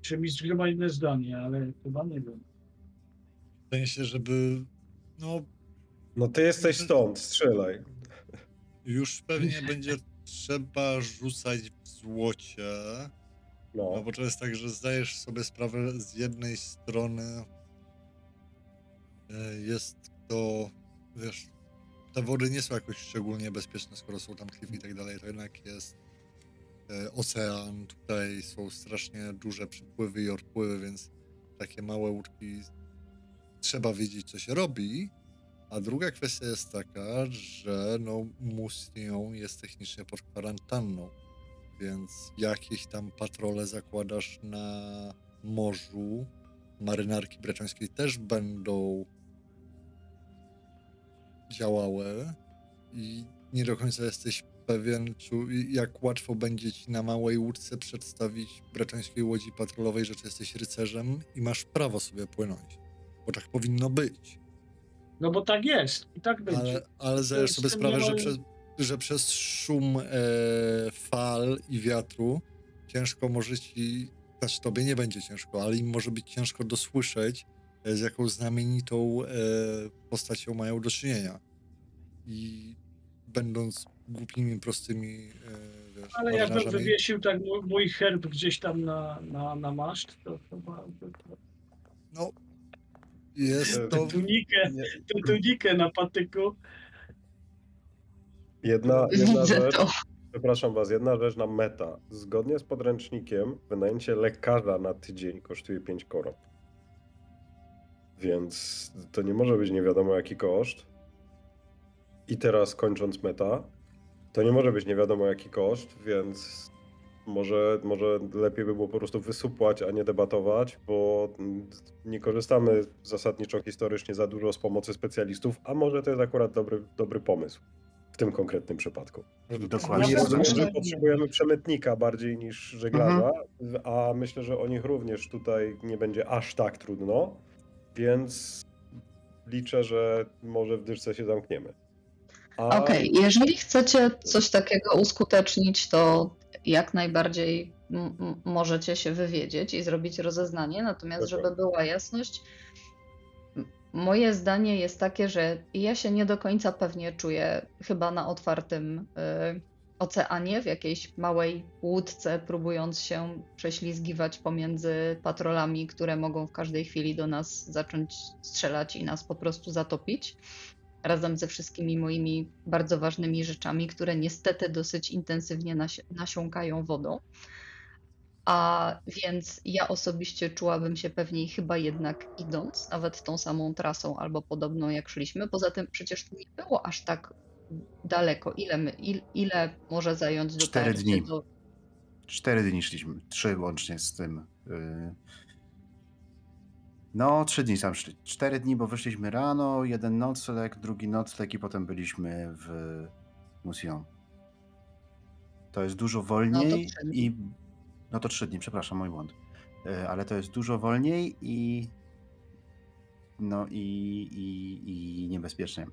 Czy mistrz ma inne zdanie, ale chyba nie wiem. W sensie, żeby. No, No ty jesteś stąd, strzelaj. już pewnie będzie trzeba rzucać w złocie. No No, bo to jest tak, że zdajesz sobie sprawę z jednej strony e, jest to, wiesz, te wody nie są jakoś szczególnie bezpieczne, skoro są tam klify i tak dalej, to jednak jest e, ocean, tutaj są strasznie duże przypływy i odpływy, więc takie małe łódki trzeba wiedzieć, co się robi. A druga kwestia jest taka, że no, Mustion jest technicznie pod kwarantanną. Więc jakieś tam patrole zakładasz na morzu, marynarki breczońskiej też będą działały i nie do końca jesteś pewien, czy, jak łatwo będzie ci na małej łódce przedstawić breczońskiej łodzi patrolowej, że ty jesteś rycerzem i masz prawo sobie płynąć. Bo tak powinno być. No bo tak jest i tak będzie. Ale, ale zdajesz sobie sprawę, że przez, że przez szum e, fal i wiatru ciężko może ci, znaczy tobie nie będzie ciężko, ale im może być ciężko dosłyszeć, e, z jaką znamienitą e, postacią mają do czynienia. I będąc głupimi, prostymi e, wiesz, Ale jakbym marynarzami, wywiesił tak mój, mój herb gdzieś tam na, na, na maszt, to chyba no, jest E, to... tunikę, tę tunikę na patyku. jedna, jedna Widzę rzecz, to. przepraszam was, jedna rzecz na meta. Zgodnie z podręcznikiem wynajęcie lekarza na tydzień kosztuje 5 koron. Więc to nie może być nie wiadomo jaki koszt. I teraz kończąc meta, to nie może być nie wiadomo jaki koszt, więc może, może lepiej by było po prostu wysupłać, a nie debatować, bo nie korzystamy zasadniczo historycznie za dużo z pomocy specjalistów, a może to jest akurat dobry, dobry pomysł w tym konkretnym przypadku. Dokładnie. Ja Rozumiem, myślę, że potrzebujemy przemytnika bardziej niż żeglarza, a myślę, że o nich również tutaj nie będzie aż tak trudno, więc liczę, że może w dyszce się zamkniemy. A Okej, jeżeli chcecie coś takiego uskutecznić, to jak najbardziej możecie się wywiedzieć i zrobić rozeznanie. Natomiast, żeby była jasność, moje zdanie jest takie, że ja się nie do końca pewnie czuję chyba na otwartym y, oceanie, w jakiejś małej łódce, próbując się prześlizgiwać pomiędzy patrolami, które mogą w każdej chwili do nas zacząć strzelać i nas po prostu zatopić razem ze wszystkimi moimi bardzo ważnymi rzeczami, które niestety dosyć intensywnie nasi- nasiąkają wodą. A więc ja osobiście czułabym się pewniej chyba jednak idąc, nawet tą samą trasą albo podobną jak szliśmy. Poza tym przecież to nie było aż tak daleko. Ile, my, il, ile może zająć Cztery dotarcie dni. do... Cztery dni szliśmy, trzy łącznie z tym. y, No, trzy dni tam szli. Cztery dni, bo wyszliśmy rano, jeden nocleg, drugi nocleg i potem byliśmy w Museum. To jest dużo wolniej trzy dni. i... No to trzy dni, przepraszam, mój błąd. Y, Ale to jest dużo wolniej i... No i, i, i niebezpiecznie.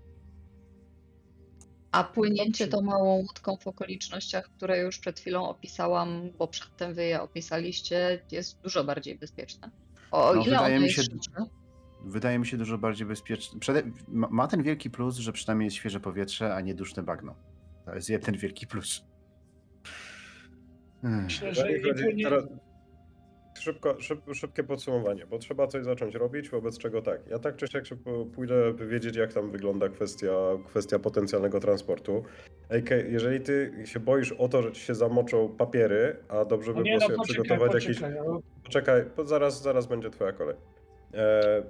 A płynięcie Dobrze. tą małą łódką w okolicznościach, które już przed chwilą opisałam, bo przedtem wy je opisaliście, jest dużo bardziej bezpieczne. O No, ile wydaje mi się- szybsze? Wydaje mi się dużo bardziej bezpieczny. Przede... ma- ten wielki plus, że przynajmniej jest świeże powietrze, a nie duszne bagno. To jest jeden wielki plus. Hmm. Myślę, że Jeżeli szybko, szyb, szybkie podsumowanie, bo trzeba coś zacząć robić, wobec czego tak. Ja tak czy siak pójdę wiedzieć, jak tam wygląda kwestia, kwestia potencjalnego transportu. AK, jeżeli ty się boisz o to, że ci się zamoczą papiery, a dobrze by no nie było no, sobie poczekaj, przygotować jakiś... poczekaj. o, Poczekaj, bo zaraz, zaraz będzie twoja kolej. Eee,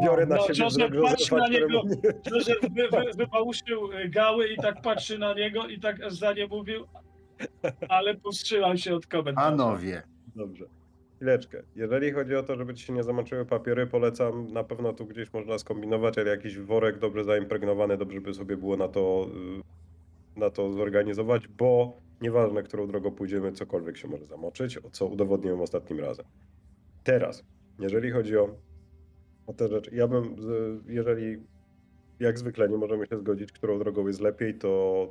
biorę na no, siebie Józef, wzrok patrz Józefa, na niego. nie... Józef wy, wy, y, gały i tak patrzy na niego i tak zdanie mówił, ale powstrzymał się od komentarza. Panowie, Dobrze. Chwileczkę. Jeżeli chodzi o to, żeby ci się nie zamoczyły papiery, polecam, na pewno tu gdzieś można skombinować, ale jakiś worek dobrze zaimpregnowany, dobrze by sobie było na to, y, na to zorganizować, bo nieważne, którą drogą pójdziemy, cokolwiek się może zamoczyć, o co udowodniłem ostatnim razem. Teraz, jeżeli chodzi o, o te rzeczy, ja bym, jeżeli jak zwykle nie możemy się zgodzić, którą drogą jest lepiej, to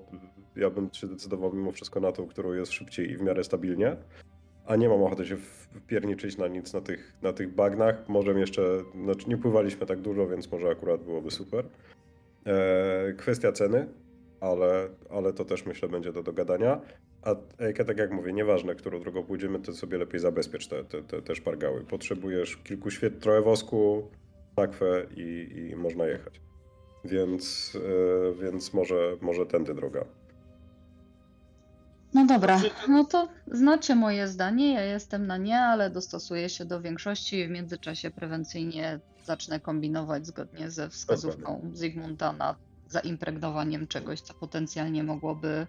ja bym się decydował mimo wszystko na tą, którą jest szybciej i w miarę stabilnie. A nie mam ochoty się wpierniczyć na nic na tych, na tych bagnach. Może jeszcze, znaczy nie pływaliśmy tak dużo, więc może akurat byłoby super. E, kwestia ceny, ale, ale to też myślę będzie do dogadania. A Ejka, tak jak mówię, nieważne, którą drogą pójdziemy, to sobie lepiej zabezpiecz te, te, te, te szpargały. Potrzebujesz kilku świet, trochę wosku, takwę i, i można jechać. Więc, e, więc może, może tędy droga. No dobra, to- no to znacie moje zdanie, ja jestem na nie, ale dostosuję się do większości i w międzyczasie prewencyjnie zacznę kombinować zgodnie ze wskazówką Zygmunta nad zaimpregnowaniem czegoś, co potencjalnie mogłoby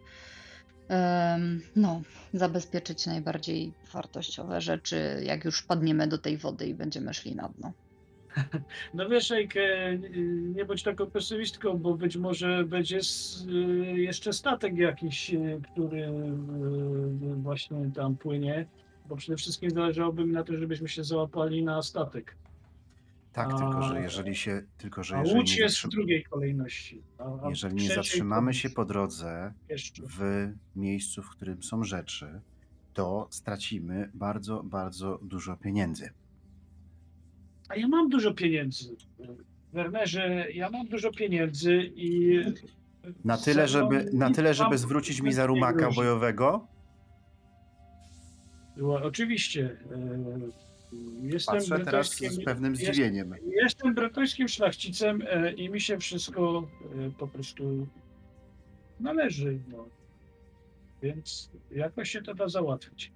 em, no, zabezpieczyć najbardziej wartościowe rzeczy, jak już wpadniemy do tej wody i będziemy szli na dno. No wiesz, Ejke, nie bądź taką pesymistką, bo być może będzie y, jeszcze statek jakiś, y, który y, właśnie tam płynie, bo przede wszystkim zależałoby mi na tym, żebyśmy się załapali na statek. tak, A- tylko że jeżeli się, tylko że jeżeli łódź jest w drugiej kolejności. A, a jeżeli nie zatrzymamy się po drodze Jeszcze. w miejscu, w którym są rzeczy, to stracimy bardzo, bardzo dużo pieniędzy. A ja mam dużo pieniędzy. Wernerze, ja mam dużo pieniędzy i. Na tyle, żeby, na tyle, żeby zwrócić mi za rumaka bojowego. Była- Oczywiście. e, Jestem Patrzę teraz z pewnym zdziwieniem. Jestem bretońskim szlachcicem e, i mi się wszystko e, po prostu należy. No. Więc jakoś się to da załatwić.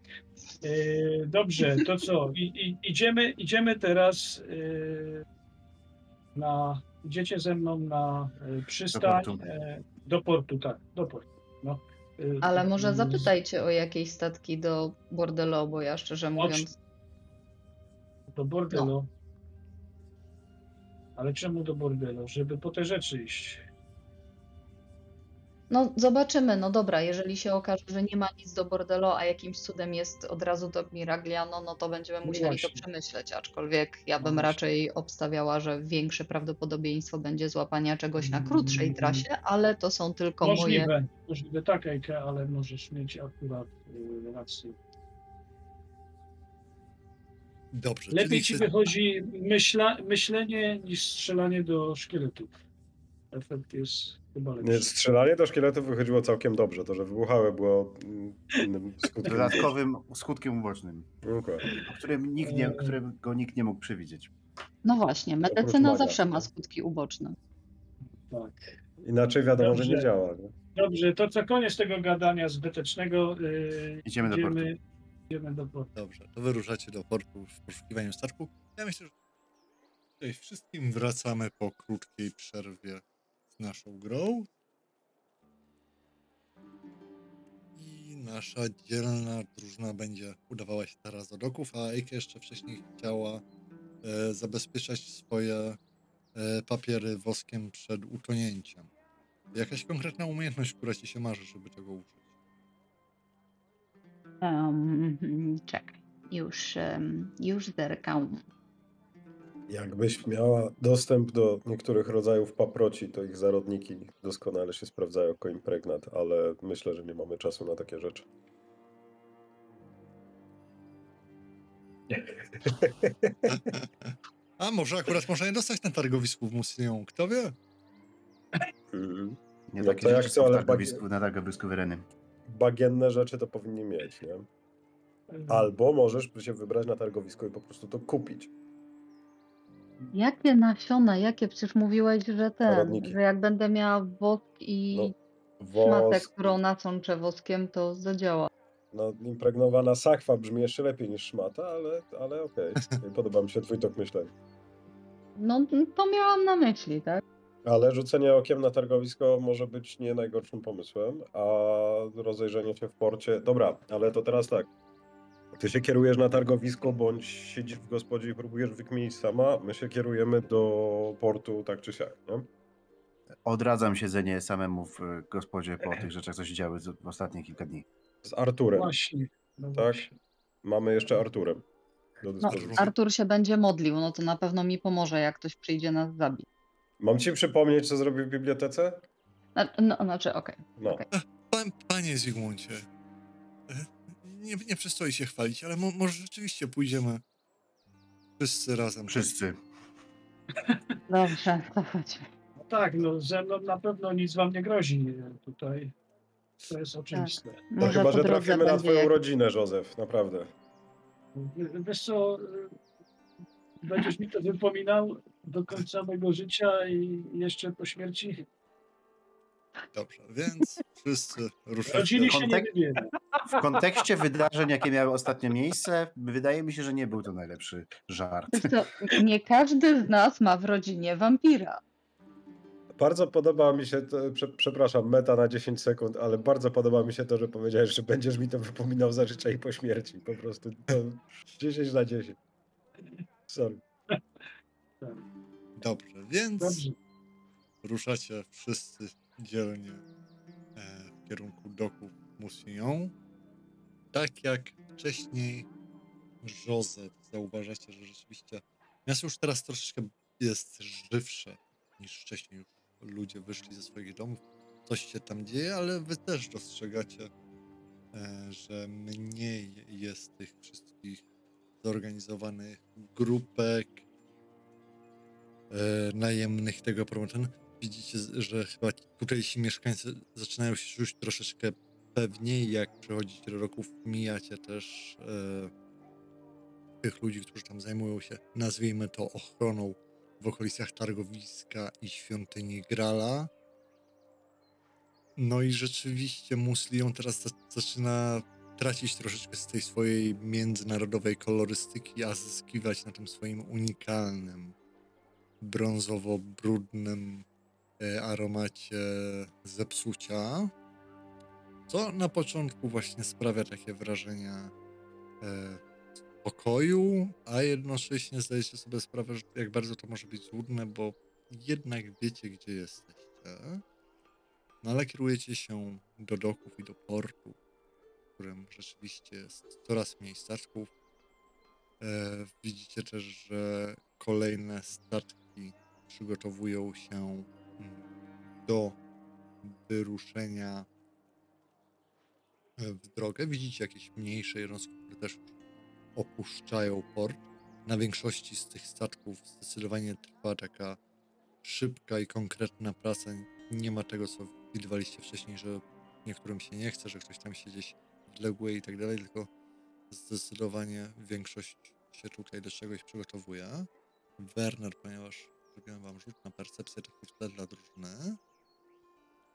E, Dobrze, to co? I, i, idziemy, idziemy teraz e, na. Idziecie ze mną na e, przystań. portu. e, Do portu, tak, do portu. No. E, Ale może z- zapytajcie o jakieś statki do Bordelo, bo ja szczerze mówiąc Do bordelu. Ale czemu do bordelu? Żeby po te rzeczy iść. No, zobaczymy. No dobra, jeżeli się okaże, że nie ma nic do Bordelo, a jakimś cudem jest od razu do Miragliano, no to będziemy No musieli to właśnie. przemyśleć. Aczkolwiek ja bym właśnie. raczej obstawiała, że większe prawdopodobieństwo będzie złapania czegoś na Mm. krótszej trasie, ale to są tylko moje. Możliwe, możliwe tak, Ejke, ale możesz mieć akurat y, rację. Dobrze, Lepiej ci się- wychodzi myśla, myślenie niż strzelanie do szkieletów. Efekt jest Nie, strzelanie do szkieletów wychodziło całkiem dobrze. To, że wybuchały było mm, innym skutkiem. Dodatkowym skutkiem ubocznym, Dokładnie. o którym nikt nie, Eee. którego nikt nie mógł przewidzieć. No właśnie, medycyna maga. zawsze ma skutki uboczne. Tak. Inaczej wiadomo, że nie Dobrze. działa. Nie? Dobrze, to co koniec tego gadania zbytecznego. y, Idziemy do portu. Idziemy do portu. Dobrze, to wyruszacie do portu w poszukiwaniu statku. Ja myślę, że tutaj wszystkim wracamy po krótkiej przerwie z naszą grą. I nasza dzielna drużyna będzie udawała się teraz do doków, a Eike jeszcze wcześniej chciała e, zabezpieczać swoje e, papiery woskiem przed utonięciem. Jakaś konkretna umiejętność, która ci się marzy, żeby tego użyć? Um, czekaj, już, em, już zerkam. Jakbyś miała dostęp do niektórych rodzajów paproci, to ich zarodniki doskonale się sprawdzają jako impregnat, ale myślę, że nie mamy czasu na takie rzeczy. A może akurat można je dostać na targowisku w Muslią, kto wie? Mhm. Nie No takie to jak są ale targowisku, na targowisku Wyreny. Bagienne rzeczy to powinni mieć, nie? Albo możesz się wybrać na targowisko i po prostu to kupić. Jakie nasiona, jakie? Przecież mówiłeś, że ten, że jak będę miała wosk i No, szmatę, Wosk, którą nasączę woskiem, to zadziała. no, impregnowana sakwa brzmi jeszcze lepiej niż szmata, ale, ale okej. Podoba mi się twój tok myślenia. No to miałam na myśli, tak? Ale rzucenie okiem na targowisko może być nie najgorszym pomysłem, a rozejrzenie się w porcie. Dobra, ale to teraz tak. Ty się kierujesz na targowisko, bądź siedzisz w gospodzie i próbujesz wykminić sama. My się kierujemy do portu tak czy siak, nie? Odradzam siedzenie samemu w gospodzie po tych rzeczach, co się działy z- w ostatnie kilka dni. Z Arturem. Właśnie. No Tak? właśnie. Mamy jeszcze Arturem do No. Artur się będzie modlił, no to na pewno mi pomoże, jak ktoś przyjdzie nas zabić. Mam ci przypomnieć, co zrobił w bibliotece? Zna- No, znaczy, okej. No. Okej. Pan, panie Zygmuncie, nie, nie przystoi się chwalić, ale mo, może rzeczywiście pójdziemy wszyscy razem. Wszyscy. Dobrze, to chodźmy. No tak, no ze mną na pewno nic wam nie grozi tutaj. To jest oczywiste. To Może chyba, że trafimy na twoją jak- rodzinę, Józef, naprawdę. Wiesz co, będziesz mi to wypominał do końca mego życia i jeszcze po śmierci. Dobrze, więc wszyscy. Rodziny się nie Kontek-. W kontekście wydarzeń, jakie miały ostatnio miejsce, wydaje mi się, że nie był to najlepszy żart. Wiesz co, nie każdy z nas ma w rodzinie wampira. Bardzo podoba mi się, to, prze, przepraszam, meta na 10 sekund, ale bardzo podoba mi się to, że powiedziałeś, że będziesz mi to wypominał za życia i po śmierci. Po prostu to 10 na 10. Sorry. Dobrze, więc Dobrze. ruszacie wszyscy dzielnie w kierunku doków Musillon. Tak jak wcześniej Józef, zauważacie, że rzeczywiście miasto już teraz troszeczkę jest żywsze niż wcześniej. Już ludzie wyszli ze swoich domów, coś się tam dzieje, ale wy też dostrzegacie, e, że mniej jest tych wszystkich zorganizowanych grupek, e, najemnych tego promoten. Widzicie, że chyba tutejsi mieszkańcy zaczynają się czuć troszeczkę pewniej, jak przechodzicie roków, mijacie też e, tych ludzi, którzy tam zajmują się, nazwijmy to, ochroną w okolicach targowiska i świątyni Grala. No i rzeczywiście Muslion teraz za- zaczyna tracić troszeczkę z tej swojej międzynarodowej kolorystyki, a zyskiwać na tym swoim unikalnym, brązowo-brudnym aromacie zepsucia. Co na początku właśnie sprawia takie wrażenie e, spokoju, a jednocześnie zdajecie sobie sprawę, że jak bardzo to może być złudne, bo jednak wiecie, gdzie jesteście. No ale kierujecie się do doków i do portu, w którym rzeczywiście jest coraz mniej statków. E, widzicie też, że kolejne statki przygotowują się do wyruszenia e, w drogę. Widzicie jakieś mniejsze jednostki, które też opuszczają port. Na większości z tych statków zdecydowanie trwa taka szybka i konkretna praca. Nie ma tego, co widywaliście wcześniej, że niektórym się nie chce, że ktoś tam się gdzieś wległe i tak dalej, tylko zdecydowanie większość się tutaj do czegoś przygotowuje. Werner, ponieważ zrobiłem wam rzut na percepcję w tle dla drużyny.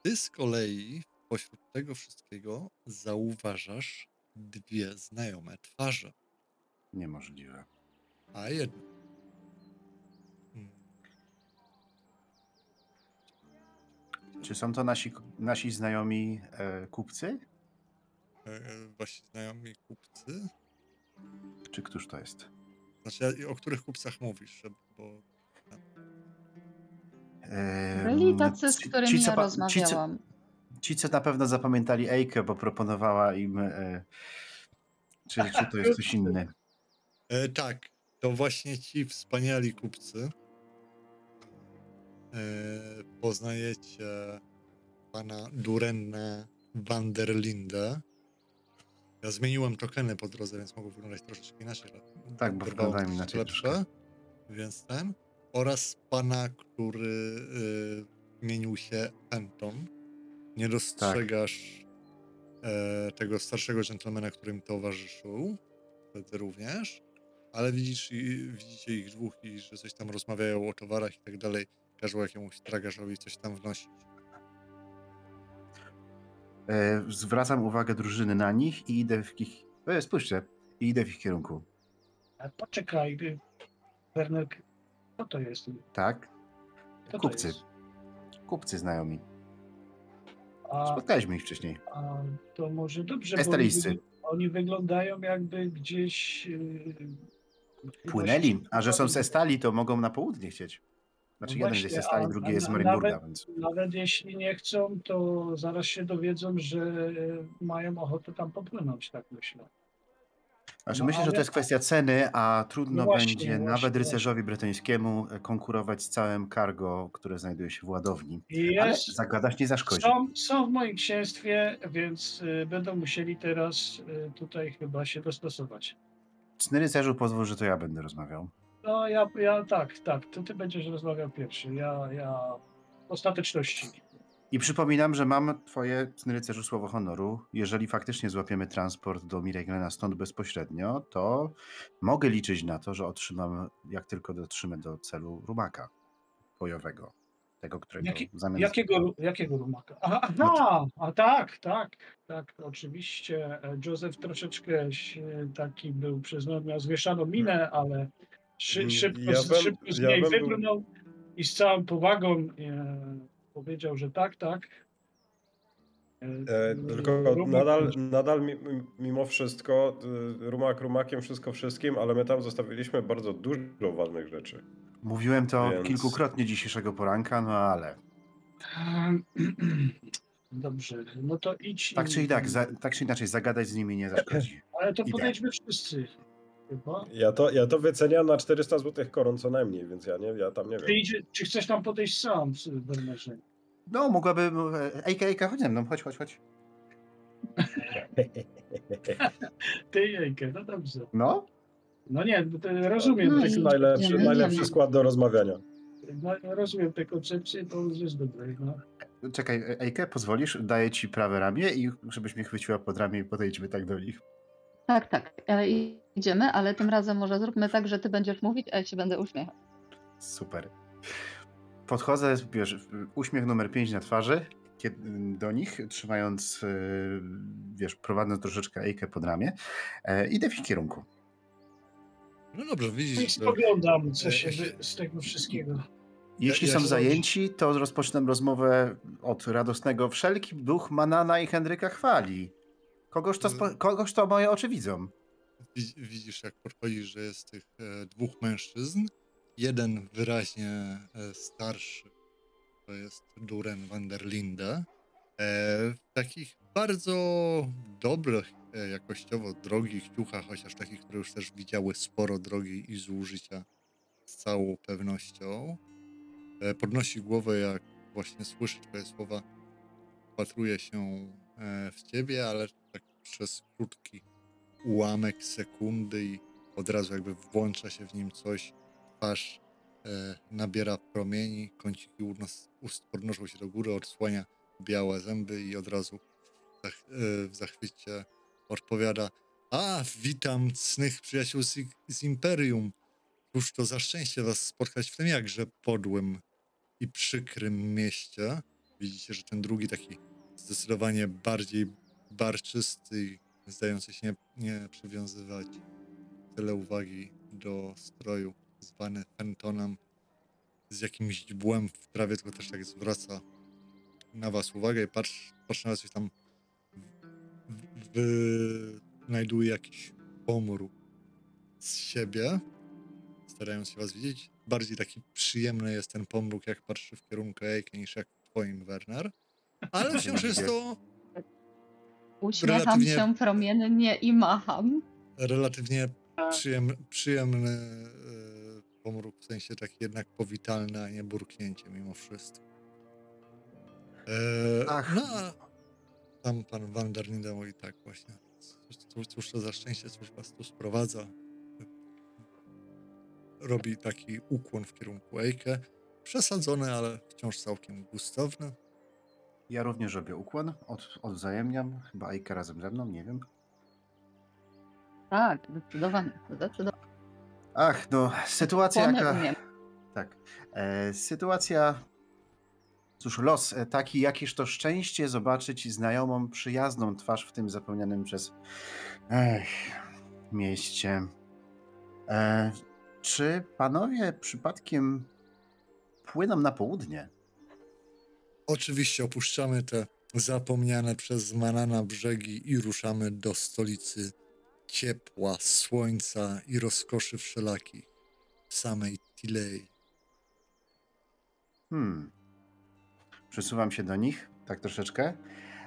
Ty z kolei pośród tego wszystkiego zauważasz dwie znajome twarze, Niemożliwe. a jedna. Mm, Czy są to nasi, nasi znajomi e, kupcy? e, Wasi znajomi kupcy? Czy któż to jest? Znaczy, o których kupcach mówisz? Bo Byli tacy, z ci- którymi ci, co ja rozmawiałam. Ci co, ci, co na pewno zapamiętali Ejkę, bo proponowała im. E, czy, czy to jest ktoś inny? E, tak, to właśnie ci wspaniali kupcy e, poznajecie pana Durenna van der Linde. Ja zmieniłem tokeny po drodze, więc mogą wyglądać troszeczkę inaczej. Tak, bo wyglądają inaczej lepsze. Więc ten. Oraz pana, który y, zmienił się Anton. Nie dostrzegasz e, tego starszego dżentelmena, który mi towarzyszył. Wtedy również. Ale widzisz, i, widzicie ich dwóch i że coś tam rozmawiają o towarach i tak dalej. Każą jakiemuś tragarzowi coś tam wnosić. E, zwracam uwagę drużyny na nich i idę w ich... E, spójrzcie, i idę w ich kierunku. A poczekaj, y, Werner, kto to jest? Tak? Kto to Kupcy. jest? Kupcy znajomi. A, Spotkaliśmy ich wcześniej. a to może dobrze, bo oni, oni wyglądają jakby gdzieś... y, Płynęli, a że są ze stali, to mogą na południe chcieć. Znaczy No jeden właśnie, jest ze stali, drugi a jest z Marienburga, nawet- więc... Nawet jeśli nie chcą, to zaraz się dowiedzą, że y, mają ochotę tam popłynąć, tak myślę. Znaczy No, myślę, że to jest kwestia ceny, a trudno No właśnie, będzie właśnie, nawet rycerzowi bretońskiemu e, konkurować z całym cargo, które znajduje się w ładowni. I Ale jest, zagadać nie zaszkodzi. są, są w moim księstwie, więc y, będą musieli teraz y, tutaj chyba się dostosować. Cny rycerzu pozwól, że to ja będę rozmawiał. No ja, ja tak, tak, to ty będziesz rozmawiał pierwszy. Ja, ja ostateczności. I przypominam, że mam twoje, cny rycerzu, słowo honoru. Jeżeli faktycznie złapiemy transport do Mireglena stąd bezpośrednio, to mogę liczyć na to, że otrzymam, jak tylko dotrzymę do celu rumaka bojowego. Tego, którego Jaki- zamiast... Jakiego, jakiego rumaka? Aha, aha, a tak, tak, tak, oczywiście. Józef troszeczkę się taki był przez no, miał zmieszaną minę, ale szy, Mm, szybko, ja szybko z ja niej był- wybrnął i z całą powagą e, powiedział, że tak, tak. E, tylko Rumak- nadal, nadal mi- mi- mimo wszystko, y, rumak rumakiem, wszystko wszystkim, ale my tam zostawiliśmy bardzo dużo ważnych rzeczy. Mówiłem to Więc- kilkukrotnie dzisiejszego poranka, no ale Dobrze, no to idź. tak czy i tak, za, tak czy inaczej, zagadać z nimi nie zaszkodzi. Ale to idę. podejdźmy wszyscy. Chyba. Ja to, ja to wyceniam na 400 zł koron co najmniej, więc ja, nie, ja tam nie Ty wiem. idzie, czy chcesz tam podejść sam, Wernerze? No, mogłabym... e, Ejka, Ejka, chodź ze mną, chodź, chodź, chodź. Ty, Jejkę, no dobrze. No, No nie, no to rozumiem, No no To jest i- najlepszy, najlepszy idziemy. skład do rozmawiania. no, rozumiem te koncepcje, to już jest dobre. No. czekaj, Ejkę, pozwolisz? Daję ci prawe ramię i żebyś mnie chwyciła pod ramię i podejdźmy tak do nich. Tak, tak. e, i- Idziemy, ale tym razem może zróbmy tak, że ty będziesz mówić, a ja się będę uśmiechać. Super. Podchodzę, wiesz, uśmiech numer 5 na twarzy kiedy, do nich, trzymając, yy, wiesz, prowadząc troszeczkę Ejkę pod ramię. E, idę w ich kierunku. No dobrze, widzisz, spoglądam, co się z tego wszystkiego. Jeśli ja są zajęci, to rozpocznę rozmowę od radosnego. Wszelki duch Manana i Henryka chwali. Kogoż to, spo, kogoż to moje oczy widzą. Wi- widzisz, jak podchodzisz, że jest tych e, dwóch mężczyzn. Jeden wyraźnie e, starszy, to jest Duren van der Linde. E, w takich bardzo dobrych, jakościowo drogich ciuchach, chociaż takich, które już też widziały sporo drogi i zużycia z całą pewnością. Podnosi głowę, jak właśnie słyszy twoje słowa, wpatruje się w ciebie, ale tak przez krótki ułamek sekundy i od razu jakby włącza się w nim coś, twarz e, nabiera promieni, kąciki ust, ust podnoszą się do góry, odsłania białe zęby i od razu zach, e, w zachwycie odpowiada a, witam cnych przyjaciół z, z Imperium. Cóż to za szczęście was spotkać w tym jakże podłym i przykrym mieście. Widzicie, że ten drugi taki zdecydowanie bardziej barczysty zdający się nie, przywiązywać tyle uwagi do stroju, zwany Fentonem, z jakimś dźbłem w trawie, tylko też tak zwraca na was uwagę i patrz, patrz na i tam w- wy- znajduje jakiś pomór z siebie, starając się was widzieć. Bardziej taki przyjemny jest ten pomruk, jak patrzy w kierunku Ejke, niż jak w twoim, Werner. Ale wciąż jest to Uśmiecham Relatywnie- się promiennie i macham. relatywnie przyjemny, przyjemny e, pomruk, w sensie taki jednak powitalny, a nie burknięcie mimo wszystko. E, Ach. No, a tam pan Van der Linden mówi tak właśnie. Cóż, cóż, cóż to za szczęście, cóż was tu sprowadza. Robi taki ukłon w kierunku Ejke. Przesadzony, ale wciąż całkiem gustowny. Ja również robię ukłon, od, odwzajemniam. Chyba Aika razem ze mną, nie wiem. Tak, zdecydowanie, zdecydowanie. Ach, no, sytuacja Ukłony jaka... umiem. Tak. E, sytuacja. Cóż, los e, taki, jakież to szczęście zobaczyć znajomą, przyjazną twarz w tym zapełnionym przez. Ech, mieście. E, czy panowie przypadkiem płyną na południe? Oczywiście opuszczamy te zapomniane przez Manana brzegi i ruszamy do stolicy ciepła, słońca i rozkoszy wszelakich, samej Tilei. Hmm. Przesuwam się do nich, tak troszeczkę.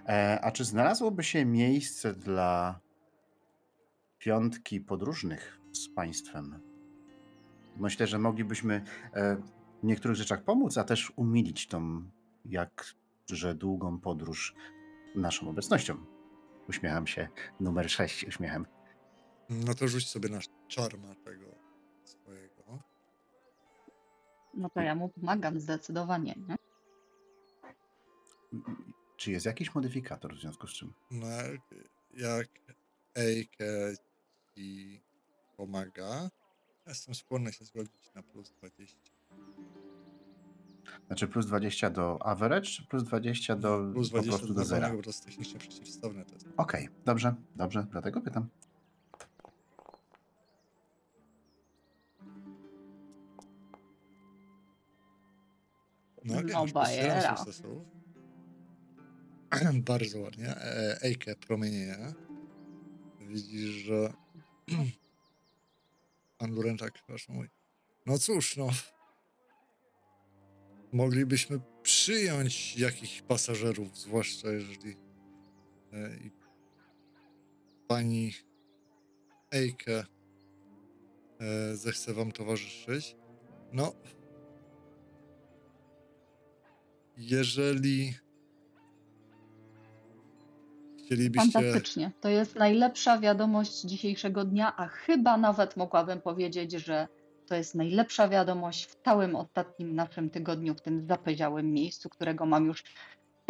E, a czy znalazłoby się miejsce dla piątki podróżnych z państwem? Myślę, że moglibyśmy e, w niektórych rzeczach pomóc, a też umilić tą jakże długą podróż naszą obecnością. Uśmiecham się. Numer 6 uśmiechem. No to rzuć sobie na czarma tego swojego. No to ja mu pomagam zdecydowanie, nie? Czy jest jakiś modyfikator w związku z czym? No, jak- jak Ejke ci pomaga, jestem skłonny się zgodzić na plus 20. Znaczy plus 20 do average, czy plus 20 do plus po 20 prostu do zera? po prostu technicznie przeciwstawne to jest. Okej, dobrze, dobrze, dlatego pytam. No, No siedem bajera. sukcesów. Bardzo ładnie. E, Ejke promienieje. Widzisz, że pan przepraszam, mój. No cóż, no. Moglibyśmy przyjąć jakichś pasażerów, zwłaszcza jeżeli e, pani Ejke e, zechce wam towarzyszyć. No, jeżeli chcielibyście. Fantastycznie. To jest najlepsza wiadomość dzisiejszego dnia, a chyba nawet mogłabym powiedzieć, że to jest najlepsza wiadomość w całym ostatnim naszym tygodniu, w tym zapędziałym miejscu, którego mam już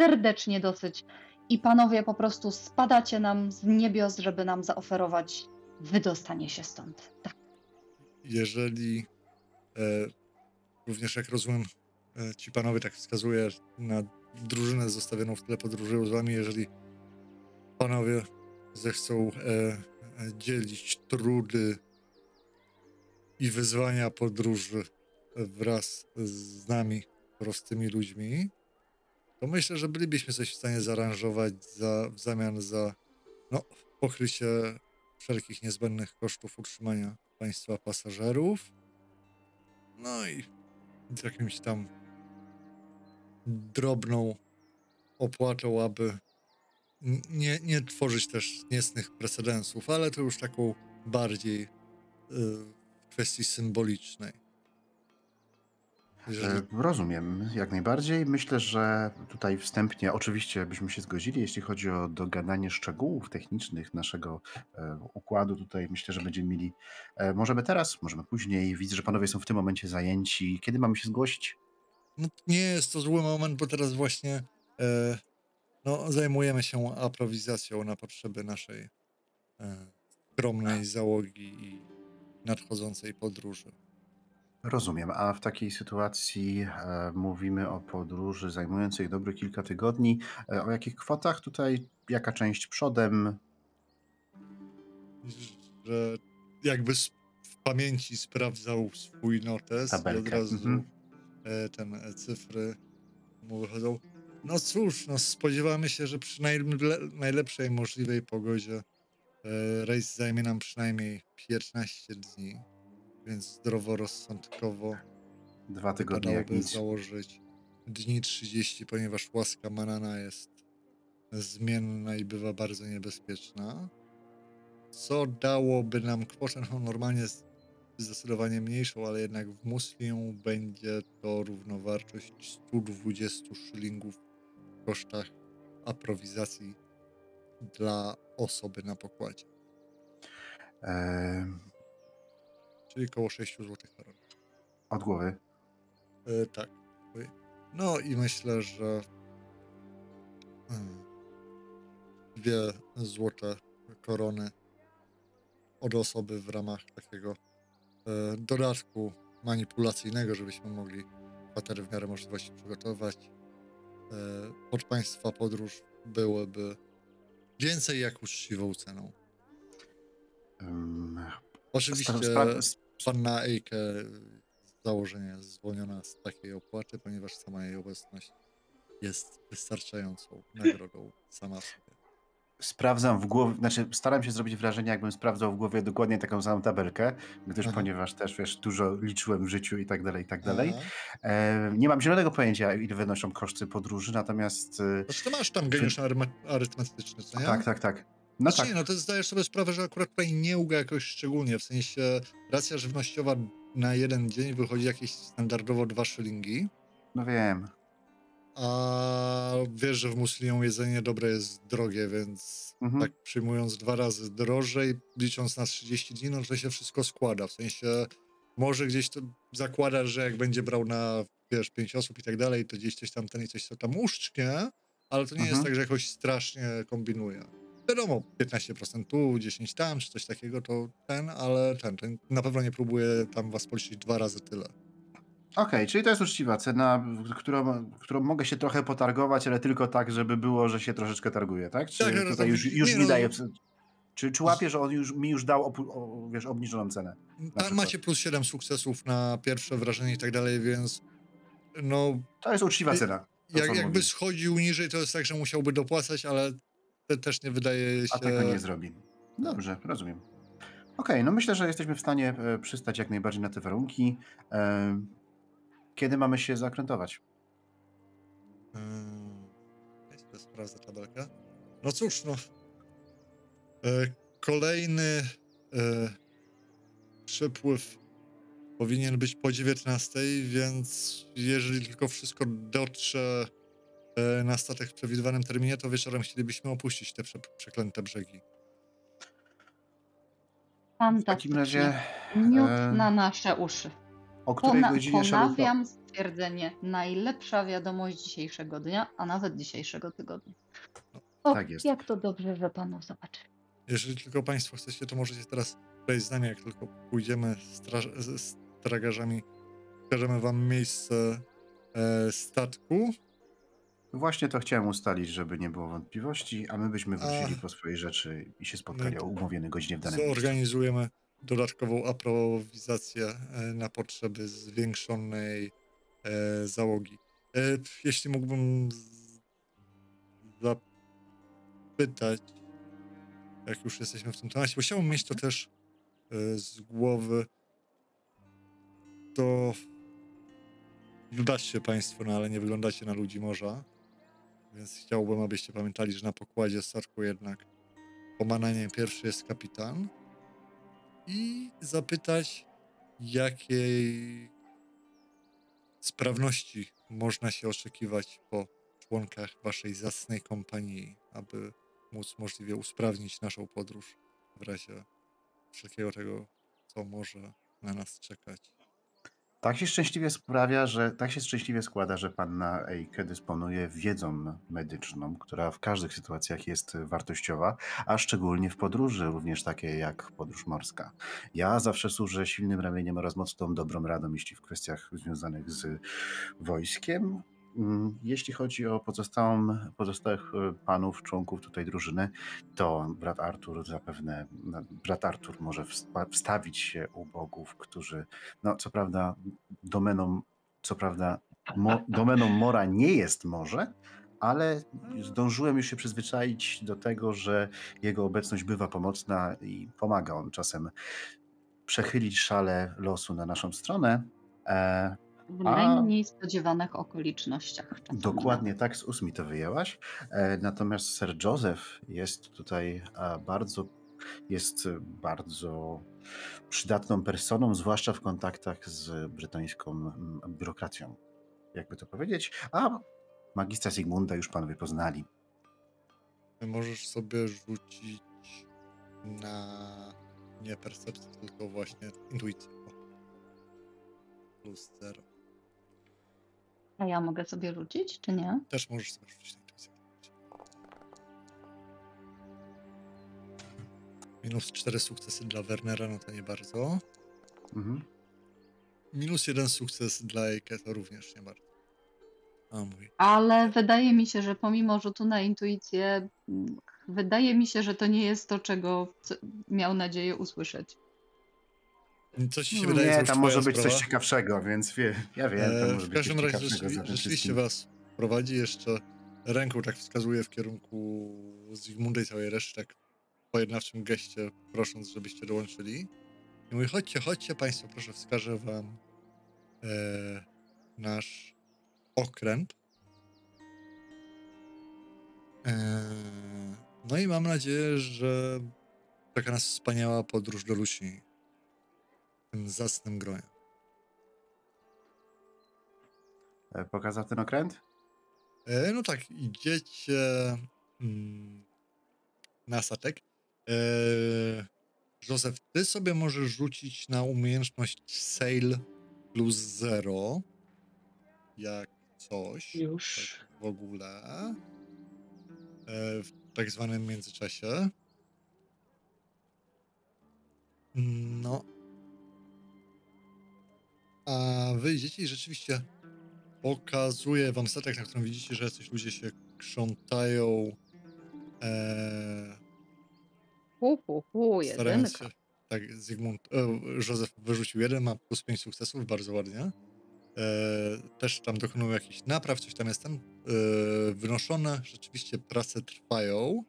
serdecznie dosyć. I panowie po prostu spadacie nam z niebios, żeby nam zaoferować wydostanie się stąd. Tak. jeżeli e, również jak rozumiem, e, ci panowie tak wskazuje na drużynę zostawioną w tle podróży z wami, jeżeli panowie zechcą e, e, dzielić trudy i wyzwania podróży wraz z nami, prostymi ludźmi, to myślę, że bylibyśmy coś w stanie zaaranżować za, w zamian za no, pokrycie wszelkich niezbędnych kosztów utrzymania państwa pasażerów. No i z jakimś tam drobną opłatą, aby nie, nie tworzyć też niecnych precedensów, ale to już taką bardziej y, kwestii symbolicznej. Jeżeli E, Rozumiem, jak najbardziej. Myślę, że tutaj wstępnie oczywiście byśmy się zgodzili, jeśli chodzi o dogadanie szczegółów technicznych naszego e, układu. Tutaj myślę, że będziemy mieli. E, możemy teraz, możemy później. Widzę, że panowie są w tym momencie zajęci. Kiedy mamy się zgłosić? No, nie jest to zły moment, bo teraz właśnie e, no, zajmujemy się aprowizacją na potrzeby naszej e, skromnej załogi i nadchodzącej podróży. Rozumiem. A w takiej sytuacji e, mówimy o podróży zajmującej dobre kilka tygodni. E, o jakich kwotach tutaj? Jaka część przodem? Że jakby s- w pamięci sprawdzał swój notes i od Tabelkę, razu mhm. e, ten e, cyfry mu wychodzą. No cóż, no spodziewamy się, że przy najle- najlepszej możliwej pogodzie rejs zajmie nam przynajmniej 15 dni, więc zdroworozsądkowo Dwa tygodnie jak nic. założyć dni 30, ponieważ łaska Manana jest zmienna i bywa bardzo niebezpieczna. co dałoby nam kwotę no, normalnie zdecydowanie mniejszą, ale jednak w Muslium będzie to równowartość 120 szylingów w kosztach aprowizacji dla osoby na pokładzie, E, czyli około 6 zł na rok. od głowy. E, tak. No i myślę, że dwie złote korony od osoby w ramach takiego e, dodatku manipulacyjnego, żebyśmy mogli kwatery w miarę możliwości przygotować. E, od państwa podróż byłyby więcej jak uczciwą ceną. Ym, Oczywiście panna Ejke z założenia jest zwolniona z takiej opłaty, ponieważ sama jej obecność jest wystarczającą nagrodą sama w sobie. Sprawdzam w głowie, znaczy staram się zrobić wrażenie, jakbym sprawdzał w głowie dokładnie taką samą tabelkę, gdyż Aha. ponieważ też wiesz, dużo liczyłem w życiu i tak dalej, i tak dalej. Aha. E, nie mam zielonego pojęcia, ile wynoszą koszty podróży, natomiast e, Znaczy, to masz tam geniusz arytmetyczny, co nie? tak, tak, tak. No Znaczy, tak, nie, no to zdajesz sobie sprawę, że akurat tutaj nie uga jakoś szczególnie, w sensie racja żywnościowa na jeden dzień wychodzi jakieś standardowo dwa szylingi, no wiem. A wiesz, że w Muslią jedzenie dobre jest drogie, więc Mhm. tak przyjmując dwa razy drożej, licząc na 30 dni, no to się wszystko składa. W sensie może gdzieś to zakładasz, że jak będzie brał na, wiesz, 5 osób i tak dalej, to gdzieś coś tam ten i coś tam uszczknie, ale to nie jest Mhm. tak, że jakoś strasznie kombinuje. Wiadomo, 15% tu, 10 tam, czy coś takiego, to ten, ale ten, ten na pewno nie próbuje tam was policzyć dwa razy tyle. Okej, czyli to jest uczciwa cena, którą, którą mogę się trochę potargować, ale tylko tak, żeby było, że się troszeczkę targuje, tak? Czy ale tutaj już, już nie mi no. daje... Czy, czy łapie, że on już, mi już dał opu- o, wiesz, obniżoną cenę? Tam przykład. macie plus 7 sukcesów na pierwsze wrażenie i tak dalej, więc no To jest uczciwa I- cena. to, Jak, jakby mówi. schodził niżej, to jest tak, że musiałby dopłacać, ale te też nie wydaje się. A tego nie zrobi. Dobrze, rozumiem. Okej, no myślę, że jesteśmy w stanie e, przystać jak najbardziej na te warunki. E, Kiedy mamy się zakrętować? Hmm, sobie sprawdzę tabelkę. No cóż, no. E, kolejny e, przepływ powinien być po 19, więc jeżeli tylko wszystko dotrze e, na statek w przewidywanym terminie, to wieczorem chcielibyśmy opuścić te prze, przeklęte brzegi. W takim Fantastycznie. razie Miód e, na nasze uszy. O której Pona- godzinie ponawiam stwierdzenie. Najlepsza wiadomość dzisiejszego dnia, a nawet dzisiejszego tygodnia. O, Tak jest. jak to dobrze, że panów zobaczy. Jeżeli tylko Państwo chcecie, to możecie teraz wejść z nami, jak tylko pójdziemy z, straż- z z tragarzami. Pokażemy Wam miejsce e, statku. Właśnie to chciałem ustalić, żeby nie było wątpliwości, a my byśmy wrócili A. po swoje rzeczy i się spotkali My o umówionej godzinie w danym miejscu. Zorganizujemy dodatkową aprowizację e, na potrzeby zwiększonej e, załogi. E, jeśli mógłbym zapytać, jak już jesteśmy w tym temacie, bo chciałbym mieć to też z głowy, to wybaczcie Państwo, no ale nie wyglądacie na ludzi morza, więc chciałbym, abyście pamiętali, że na pokładzie statku jednak pomananiem pierwszy jest kapitan i zapytać, jakiej sprawności można się oczekiwać po członkach waszej zacnej kompanii, aby móc możliwie usprawnić naszą podróż w razie wszelkiego tego, co może na nas czekać. Tak się szczęśliwie sprawia, że tak się szczęśliwie składa, że panna Eike dysponuje wiedzą medyczną, która w każdych sytuacjach jest wartościowa, a szczególnie w podróży, również takiej jak podróż morska. Ja zawsze służę silnym ramieniem oraz mocną dobrą radą, jeśli w kwestiach związanych z wojskiem. Mm, Jeśli chodzi o pozostałą, pozostałych e, panów, członków tutaj drużyny, to brat Artur zapewne, no, brat Artur może wsta- wstawić się u bogów, którzy, no co prawda domeną, co prawda mo, domeną Mora nie jest morze, ale zdążyłem już się przyzwyczaić do tego, że jego obecność bywa pomocna i pomaga on czasem przechylić szale losu na naszą stronę. E, W A- najmniej spodziewanych okolicznościach. czasami Dokładnie tak, z ósmi to wyjęłaś. E, Natomiast Sir Joseph jest tutaj e, bardzo jest e, bardzo przydatną personą, zwłaszcza w kontaktach z brytyjską biurokracją. Jakby to powiedzieć. A magistra Sigmunda już panowie poznali. Możesz sobie rzucić na nie percepcję, tylko właśnie intuicję. Plus zero. A ja mogę sobie rzucić, czy nie? Też możesz sobie rzucić na intuicję. Minus cztery sukcesy dla Wernera, no to nie bardzo. Mhm. Minus jeden sukces dla Eike, to również nie bardzo. A mój. Ale wydaje mi się, że pomimo rzutu na intuicję, mm, wydaje mi się, że to nie jest to, czego co- miał nadzieję usłyszeć. Co ci się No wydaje, nie, tam może być coś sprawa? ciekawszego, więc wie, ja wiem, E, może w każdym coś razie rzeczywiście was prowadzi jeszcze ręką tak wskazuje w kierunku Zygmunda i całej reszty, tak pojednawczym geście, prosząc, żebyście dołączyli. I mówi, chodźcie, chodźcie państwo, proszę, wskażę wam e, nasz okręt. E, no i mam nadzieję, że czeka nas wspaniała podróż do Lusi. Tym zacnym gronie. E, Pokazał ten okręt? E, no tak, idziecie mm, na statek. E, Józef, ty sobie możesz rzucić na umiejętność Sail plus zero. Jak coś. Już. Tak w ogóle. E, w tak zwanym międzyczasie. No. A wy idziecie i rzeczywiście pokazuje wam statek, na którym widzicie, że jacyś ludzie się krzątają. E, Hu, hu, hu, starając jedynka. się. Tak, Zygmunt, e, Józef wyrzucił jeden, ma plus 5 sukcesów, bardzo ładnie. E, też tam dokonują jakichś napraw, coś tam jest tam e, wynoszone. Rzeczywiście prace trwają.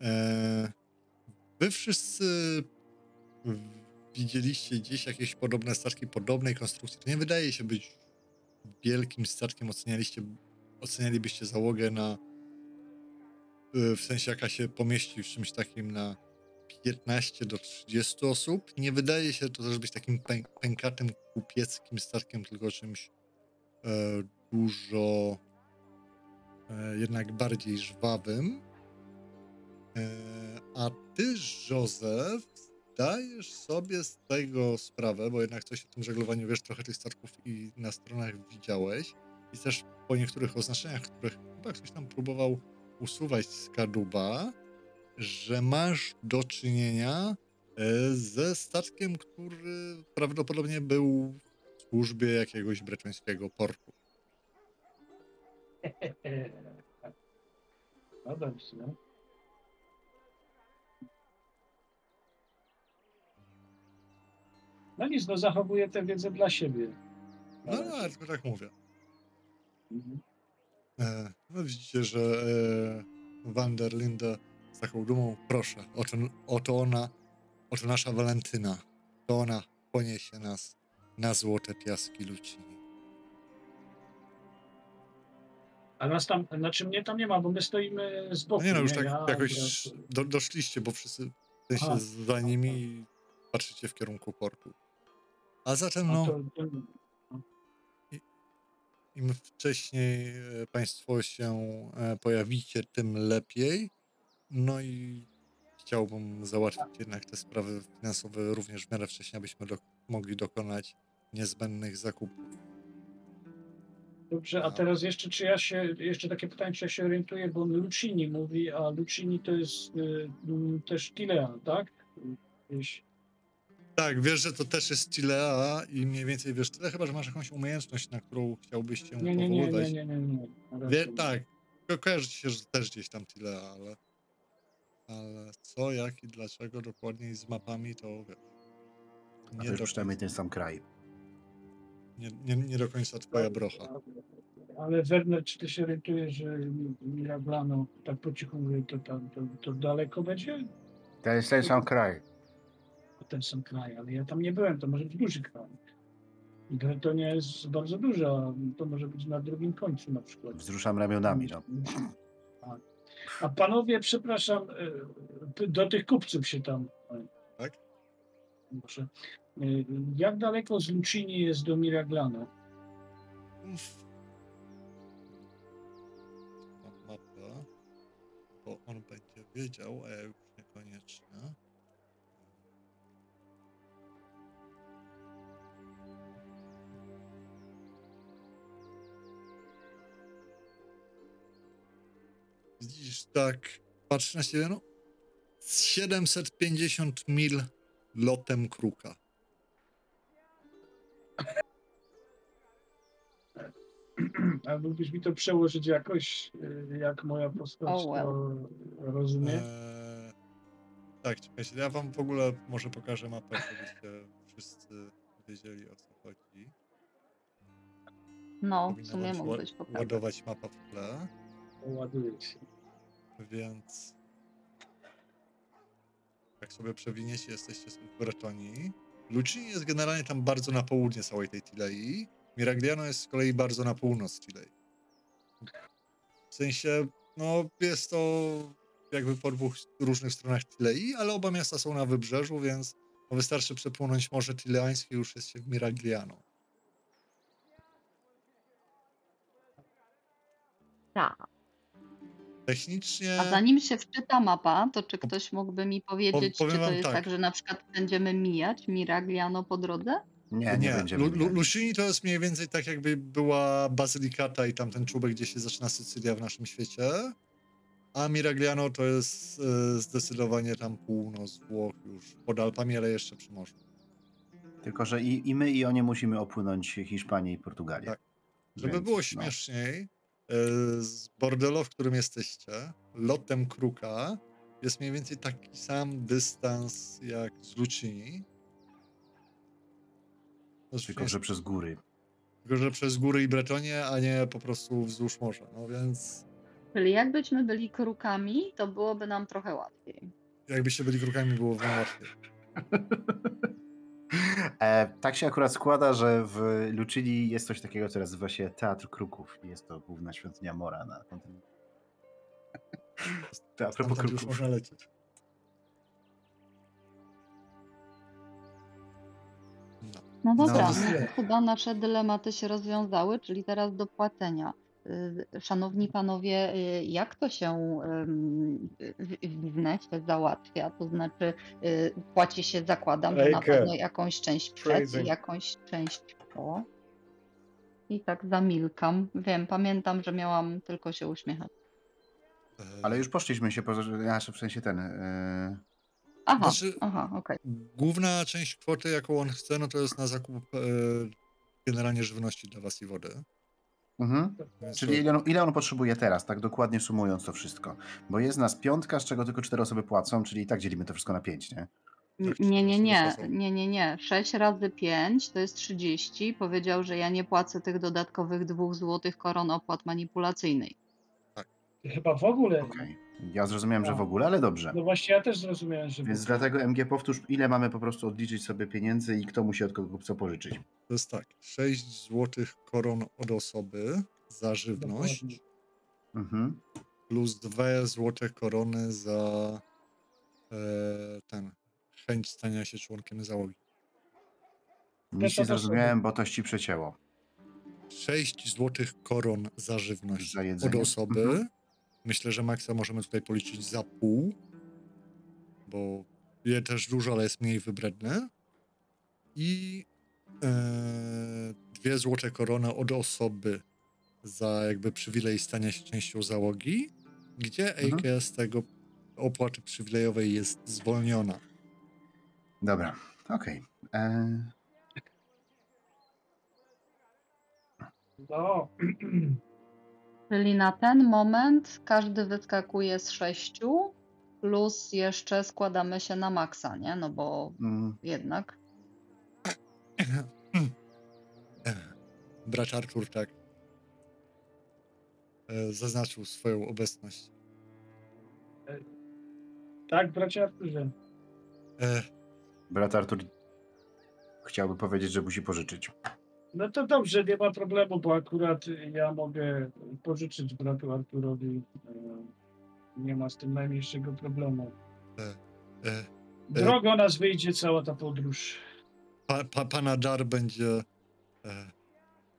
E, wy wszyscy widzieliście gdzieś jakieś podobne statki podobnej konstrukcji. To nie wydaje się być wielkim statkiem. Ocenialiście, ocenialibyście załogę na y, w sensie jaka się pomieści w czymś takim na 15 do 30 osób. Nie wydaje się to też być takim pę pękatym, kupieckim statkiem, tylko czymś e, dużo e, jednak bardziej żwawym. E, a ty, Józef, zdajesz sobie z tego sprawę, bo jednak coś o tym żeglowaniu wiesz, trochę tych statków i na stronach widziałeś. I też po niektórych oznaczeniach, których chyba ktoś tam próbował usuwać z kadłuba, że masz do czynienia e, ze statkiem, który prawdopodobnie był w służbie jakiegoś breczońskiego portu. No dobrze. No. Nic, no zachowuję tę wiedzę dla siebie. No, no, ale tylko tak mówię. Mhm. E, no widzicie, że e, Wanderlinde z taką dumą, proszę, oto, oto ona, oto nasza Walentyna. To ona poniesie nas na złote piaski Lucini. A nas tam, znaczy mnie tam nie ma, bo my stoimy z boku. No nie no, już tak Ja jakoś do, doszliście, bo wszyscy w sensie Aha. za nimi i patrzycie w kierunku portu. A zatem no, im wcześniej e, Państwo się e, pojawicie, tym lepiej. No i chciałbym załatwić jednak te sprawy finansowe również w miarę wcześniej, abyśmy do, mogli dokonać niezbędnych zakupów. dobrze, a teraz jeszcze, czy ja się, jeszcze takie pytanie, czy ja się orientuję, bo Lucini mówi, a Lucini to jest y, y, też Tilea, tak? Tak, wiesz, że to też jest Chilea i mniej więcej wiesz tyle, chyba że masz jakąś umiejętność, na którą chciałbyś się Nie, nie, nie, nie, nie, nie, nie. Wie, tak, ko- kojarzy ci się, że też gdzieś tam Chilea, ale, ale co, jak i dlaczego dokładniej z mapami, to wiesz. A to Nie już do, przynajmniej ten sam kraj. nie, nie, nie do końca twoja brocha. Ale czy ty się orientujesz, że Mirablano tak po cichu mówi, to, tam, to, to daleko będzie? To jest ten sam kraj. Ten sam kraj, ale ja tam nie byłem, to może być duży kraj. I to, to nie jest bardzo dużo, to może być na drugim końcu na przykład. Wzruszam ramionami. No. Tak. A panowie, przepraszam, e, do tych kupców się tam. Tak? Może. E, Jak daleko z Lucini jest do. Mam mapę, bo on będzie wiedział, a ja już niekoniecznie. Widzisz, tak, patrz na siebie, no. 750 mil lotem kruka. A mógłbyś mi to przełożyć jakoś, e, jak moja postać Oh, well. to rozumie? Eee, tak, czekajcie, ja wam w ogóle może pokażę mapę, żebyście wszyscy wiedzieli o co chodzi. No, w Powinna sumie wam się mógłbyś pokazać. ładować mapa w tle, Ładuję się. Więc jak sobie przewiniecie, jesteście w Bretonii. Lucini jest generalnie tam bardzo na południe całej tej Tilei. Miragliano jest z kolei bardzo na północ Tilei. W sensie, no jest to jakby po dwóch różnych stronach Tilei, ale oba miasta są na wybrzeżu, więc no wystarczy przepłynąć Morze Tileańskie już jest się w Miragliano. Tak. Technicznie... A zanim się wczyta mapa, to czy ktoś mógłby mi powiedzieć, powiem czy to wam jest tak. tak, że na przykład będziemy mijać Miragliano po drodze? Nie, nie, będziemy. Lu, Lu. Lucini to jest mniej więcej tak, jakby była Bazylikata i tamten czubek, gdzie się zaczyna Sycylia w naszym świecie. A Miragliano to jest e, zdecydowanie tam północ Włoch już pod Alpami, ale jeszcze przy morzu. Tylko, że i, i my, i oni musimy opłynąć Hiszpanię i Portugalię. Tak. Żeby Więc, było no. śmieszniej, z bordelu, w którym jesteście, lotem Kruka, jest mniej więcej taki sam dystans jak z Lucini. No, Tylko, że przez góry. tylko, że przez góry i Bretonię, a nie po prostu wzdłuż morza. No więc Czyli jakbyśmy byli krukami, to byłoby nam trochę łatwiej. jakbyście byli krukami, było wam łatwiej. E, tak się akurat składa, że w Lucili jest coś takiego, co nazywa się Teatr Kruków. i Jest to główna świątynia Mora na kontynencie. Już Kruków. można lecieć. No. Dobra, no, chyba nasze dylematy się rozwiązały, czyli teraz do płacenia. Y, Szanowni panowie, y, jak to się w- biznesie załatwia? To znaczy, y, płaci się, zakładam, że na pewno jakąś część przed jakąś część po. I tak zamilkam. Wiem, pamiętam, że miałam tylko się uśmiechać. Ale już poszliśmy się, poza, znaczy w sensie ten. E, Aha, Znaczy- aha, okej. Główna część kwoty, jaką on chce, no to jest na zakup e, generalnie żywności dla was i wody. Mhm. Więc Czyli ile on, ile on potrzebuje teraz, tak dokładnie sumując to wszystko? Bo jest nas piątka, z czego tylko cztery osoby płacą, czyli i tak dzielimy to wszystko na pięć, nie? Tak, Nie, nie, nie, nie, nie, nie. 6 razy 5 to jest 30. Powiedział, że ja nie płacę tych dodatkowych 2 złotych koron opłat manipulacyjnej. Chyba w ogóle. Okej. Ja zrozumiałem, że w ogóle, ale dobrze. No właśnie ja też zrozumiałem, że. Więc dlatego MG powtórz, ile mamy po prostu odliczyć sobie pieniędzy i kto musi od kogo co pożyczyć. To jest tak, 6 złotych koron od osoby za żywność, Dokładnie. Mhm. plus 2 złote korony za e, ten chęć stania się członkiem załogi. Nic Też nie od zrozumiałem, bo to ci przecięło. 6 złotych koron za żywność Za od jedzenie. osoby. Mhm. Myślę, że maksa możemy tutaj policzyć za pół, bo je też dużo, ale jest mniej wybredny. I e, dwie złote korony od osoby za jakby przywilej stania się częścią załogi, gdzie Mhm. EIKE z tego opłaty przywilejowej jest zwolniona. Dobra, okej. E, No, Czyli na ten moment każdy wyskakuje z 6, plus jeszcze składamy się na maksa, nie? No bo mm, jednak. Bracz Artur tak e, zaznaczył swoją obecność. tak, bracie Arturze. E, brat Artur chciałby powiedzieć, że musi pożyczyć. No to dobrze, nie ma problemu, bo akurat ja mogę pożyczyć bratu Arturowi e, Nie ma z tym najmniejszego problemu. E, Drogo nas wyjdzie cała ta podróż. pa, pa, pana dar będzie e,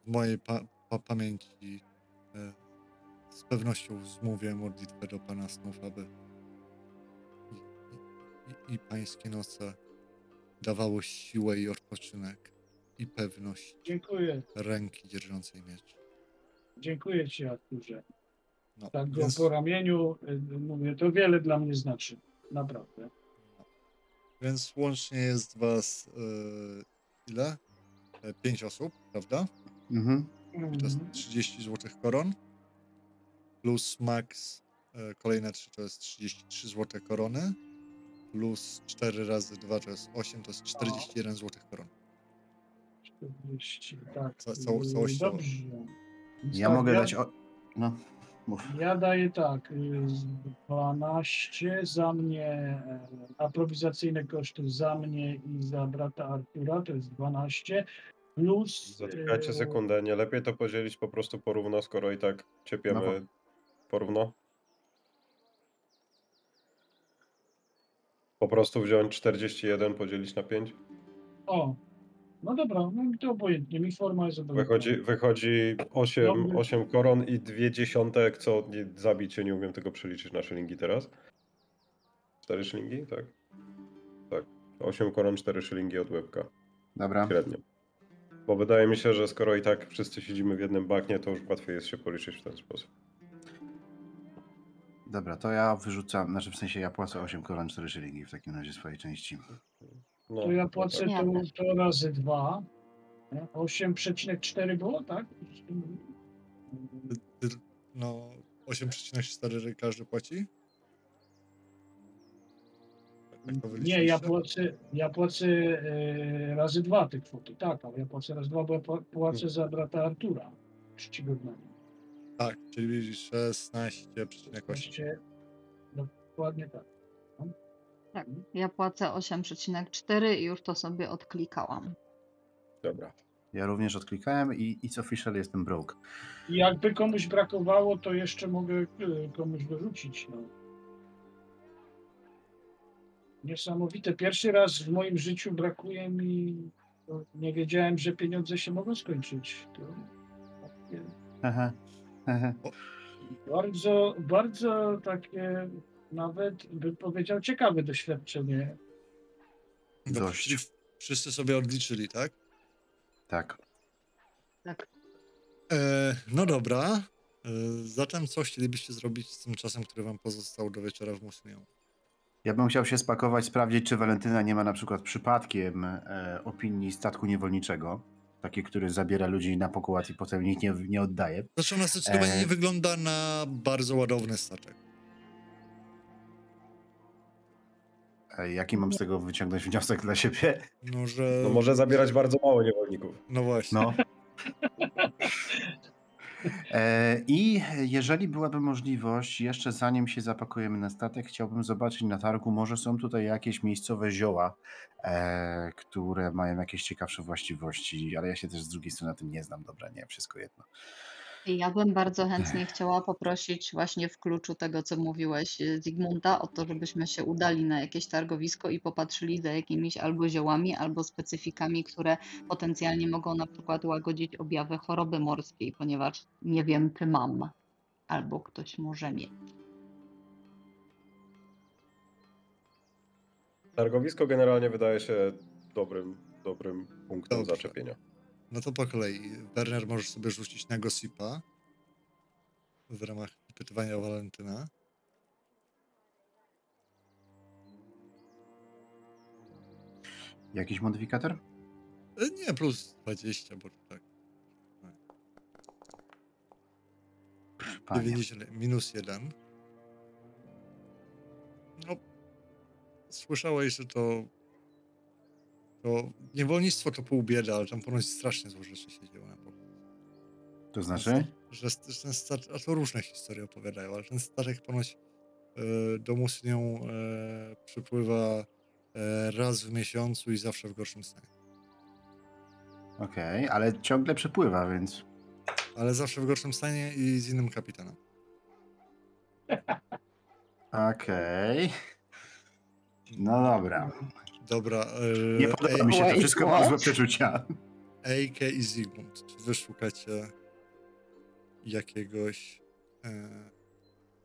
w mojej pa, pa, pamięci. E, z pewnością zmówię modlitwę do pana snów, aby i, i, i, i pańskie noce dawało siłę i odpoczynek i pewność Dziękuję. ręki dzierżącej miecz. Dziękuję ci, Arturze. No, Tak go więc, po ramieniu y, mówię, to wiele dla mnie znaczy. Naprawdę. więc łącznie jest was e, ile? E, pięć osób, prawda? Mhm. To jest 30 złotych koron. Plus max e, kolejne 3 to jest 33 złote korony. Plus 4 razy 2 to jest 8, to jest 41 złotych koron. 40, tak. Ca- cało- y, całościowo. Dobrze. Więc Ja tak, mogę ja, dać. O... No, mów. Ja daję tak, y, z 12 za mnie, e, aprowizacyjne koszty za mnie i za brata Artura, to jest 12, plus... Zaczekajcie e, sekundę, nie lepiej to podzielić po prostu porówno, skoro i tak ciepiemy No porówno? Po prostu wziąć 41, podzielić na 5? O, no dobra, no mi to obojętnie, mi forma jest obojętna. Wychodzi, wychodzi 8, Dobry. 8 koron i 2 dziesiątek, co nie, zabicie, nie umiem tego przeliczyć na szylingi teraz. 4 szylingi, tak? Tak. 8 koron, 4 szylingi od łebka, Dobra. średnio. Bo wydaje mi się, że skoro i tak wszyscy siedzimy w jednym bagnie, to już łatwiej jest się policzyć w ten sposób. Dobra, to ja wyrzucam, znaczy w sensie ja płacę 8 koron 4 szylingi w takim razie swojej części. No, To ja płacę Ja to, też. to razy 2. 8,4 było, tak? No 8,4 każdy płaci? Tak to Nie, ja płacę, ja płacę e, razy dwa te kwoty, tak, ale ja płacę raz dwa, bo ja pła- płacę za brata Artura czcigodnego. Tak, czyli 16,8. Właściwie dokładnie tak. Tak, ja płacę 8,4 i już to sobie odklikałam. Dobra. Ja również odklikałem i it's official jestem broke. I jakby komuś brakowało, to jeszcze mogę e, komuś dorzucić. No. Niesamowite. Pierwszy raz w moim życiu brakuje mi. to Nie wiedziałem, że pieniądze się mogą skończyć. To takie Aha. Aha. bardzo, bardzo takie nawet bym powiedział ciekawe doświadczenie. No, Dość. wszyscy sobie odliczyli, tak? Tak. Tak. E, no dobra. E, zatem co chcielibyście zrobić z tym czasem, który wam pozostał do wieczora w Musunie? Ja bym chciał się spakować, sprawdzić, czy Walentyna nie ma na przykład przypadkiem e, opinii statku niewolniczego. Taki, który zabiera ludzi na pokład i potem nikt nie, nie oddaje. Zresztą na zdecydowanie E. nie wygląda na bardzo ładowny statek. Jaki mam z tego wyciągnąć wniosek dla siebie? No, że... No może zabierać bardzo mało niewolników. No właśnie. No. E, I jeżeli byłaby możliwość, jeszcze zanim się zapakujemy na statek, chciałbym zobaczyć na targu, może są tutaj jakieś miejscowe zioła, e, które mają jakieś ciekawsze właściwości, ale ja się też z drugiej strony na tym nie znam. Dobra, nie, wszystko jedno. Ja bym bardzo chętnie chciała poprosić właśnie w kluczu tego, co mówiłeś, y, Zygmunta, o to, żebyśmy się udali na jakieś targowisko i popatrzyli za jakimiś albo ziołami, albo specyfikami, które potencjalnie mogą na przykład łagodzić objawy choroby morskiej, ponieważ nie wiem, czy mam, albo ktoś może mieć. Targowisko generalnie wydaje się dobrym, dobrym punktem Dobrze. zaczepienia. No to po kolei. Werner możesz sobie rzucić na Gossipa w ramach pytywania o Walentyna. Jakiś modyfikator? E, Nie, plus 20, bo tak. Panie. 90, minus 1. No, słyszałeś, że to, to niewolnictwo to pół biedy, ale tam ponoć strasznie rzeczy się dzieją na porcie. To znaczy? Że że ten statek, a to różne historie opowiadają, ale ten statek ponoć e, do Musynią e, przypływa e, raz w miesiącu i zawsze w gorszym stanie. Okej, ale ciągle przepływa, więc Ale zawsze w gorszym stanie i z innym kapitanem. Okej. No dobra. Dobra. Nie e, podoba mi się to wszystko, mam złe przeczucia. Eike i Zygmunt, czy wy szukacie jakiegoś e,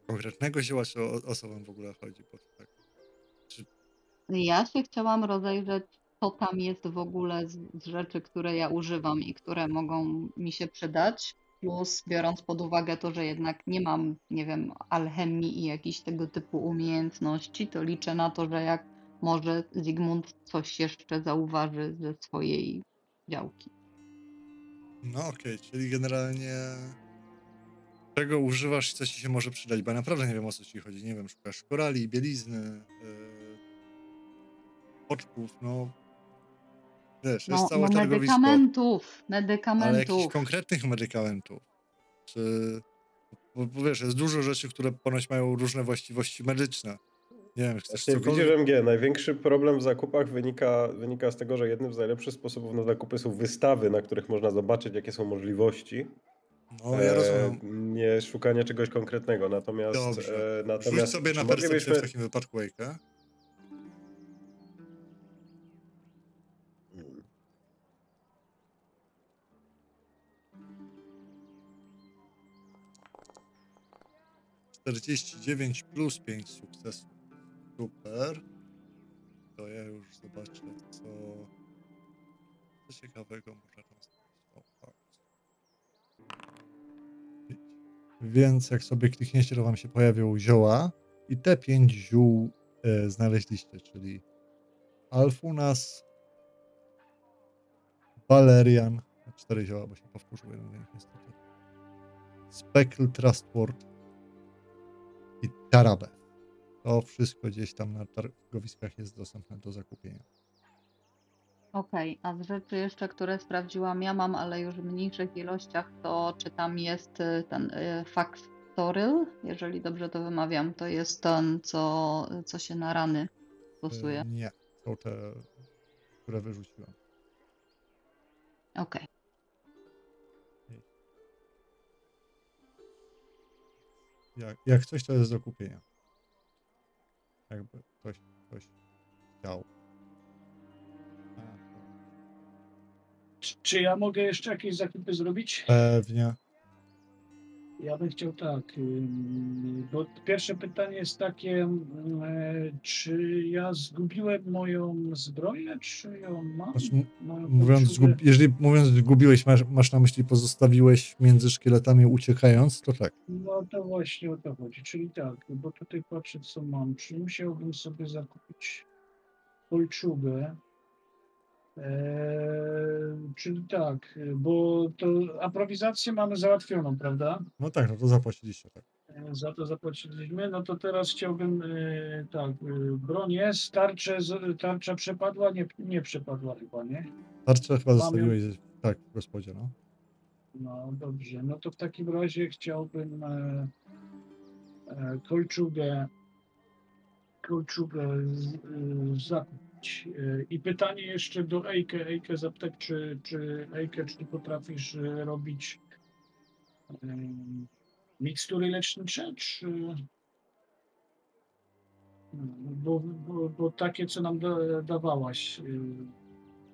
konkretnego zioła, czy o, o co wam w ogóle chodzi? Bo tak, Ja się chciałam rozejrzeć, co tam jest w ogóle z, z rzeczy, które ja używam i które mogą mi się przydać. Plus, biorąc pod uwagę to, że jednak nie mam, nie wiem, alchemii i jakichś tego typu umiejętności, to liczę na to, że jak może Zygmunt coś jeszcze zauważy ze swojej działki. No okej, czyli generalnie czego używasz, co ci się może przydać, bo ja naprawdę nie wiem o co ci chodzi. Nie wiem, szukasz korali, bielizny, yy, oczków, no wiesz, jest No, całe no targowisko, medykamentów, ale medykamentów. jakichś konkretnych medykamentów, czy... Bo, bo wiesz, jest dużo rzeczy, które ponoć mają różne właściwości medyczne. Nie wiem, Właśnie cokolwiek... widzisz MG, największy problem w zakupach wynika, wynika z tego, że jednym z najlepszych sposobów na zakupy są wystawy, na których można zobaczyć, jakie są możliwości. No, ja e, rozumiem. Nie szukanie czegoś konkretnego. Natomiast, Dobrze. e, natomiast sobie czy na percepcję moglibyśmy- w takim wypadku Wake'a. Czterdzieści dziewięć plus pięć sukcesów. Super. To ja już zobaczę, co, co ciekawego można tam znaleźć. Więc jak sobie klikniecie, to wam się pojawią zioła i te pięć ziół e, znaleźliście, czyli Alfunas, Valerian, cztery zioła, bo się powtórzył jeden z nich niestety. Speckle Trustword i Tarabe. To wszystko gdzieś tam na targowiskach jest dostępne do zakupienia. Okej, a z rzeczy jeszcze, które sprawdziłam, ja mam, ale już w mniejszych ilościach, to czy tam jest y, ten y, Factoryl, jeżeli dobrze to wymawiam, to jest ten, co, co się na rany stosuje. E, Nie, są te, które wyrzuciłem. Okej. Jak, jak coś, to jest do kupienia. Jakby ktoś, chciał. Czy, czy ja mogę jeszcze jakieś zakupy zrobić? Pewnie. Ja bym chciał tak, bo pierwsze pytanie jest takie, e, czy ja zgubiłem moją zbroję, czy ją mam? Znaczy, mówiąc, zgub, jeżeli mówiąc zgubiłeś, masz, masz na myśli pozostawiłeś między szkieletami uciekając, to tak. No to właśnie o to chodzi, czyli tak, bo tutaj patrzę co mam, czy musiałbym sobie zakupić kolczugę, eee, czyli tak, bo to aprowizację mamy załatwioną, prawda? No tak, no to zapłaciliście, tak. E, Za to zapłaciliśmy. No to teraz chciałbym, e, tak, e, broń jest, tarczę, z- tarcza przepadła, nie, nie przepadła chyba, nie? Tarczę chyba zostawiłeś, tak, w gospodzie, no. No dobrze, no to w takim razie chciałbym e, e, kolczugę, kolczugę z, e, zakupić. I pytanie jeszcze do Ejke, Ejke zapytać, czy, czy Ejke, czy ty potrafisz e, robić e, mikstury lecznicze, czy... Bo, bo, bo takie, co nam da, dawałaś, e,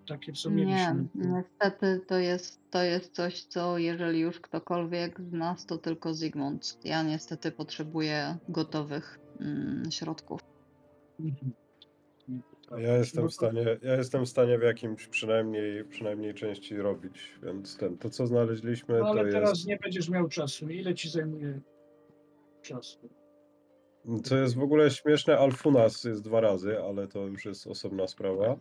takie, co Nie, mieliśmy. niestety to jest, to jest coś, co jeżeli już ktokolwiek z nas, to tylko Zygmunt. Ja niestety potrzebuję gotowych mm, środków. Mhm. Ja jestem w stanie, ja jestem w stanie w jakimś przynajmniej, przynajmniej części robić, więc ten, to co znaleźliśmy No, ale to teraz jest, nie będziesz miał czasu. Ile ci zajmuje czasu? co jest w ogóle śmieszne, Alfunas jest dwa razy, ale to już jest osobna sprawa.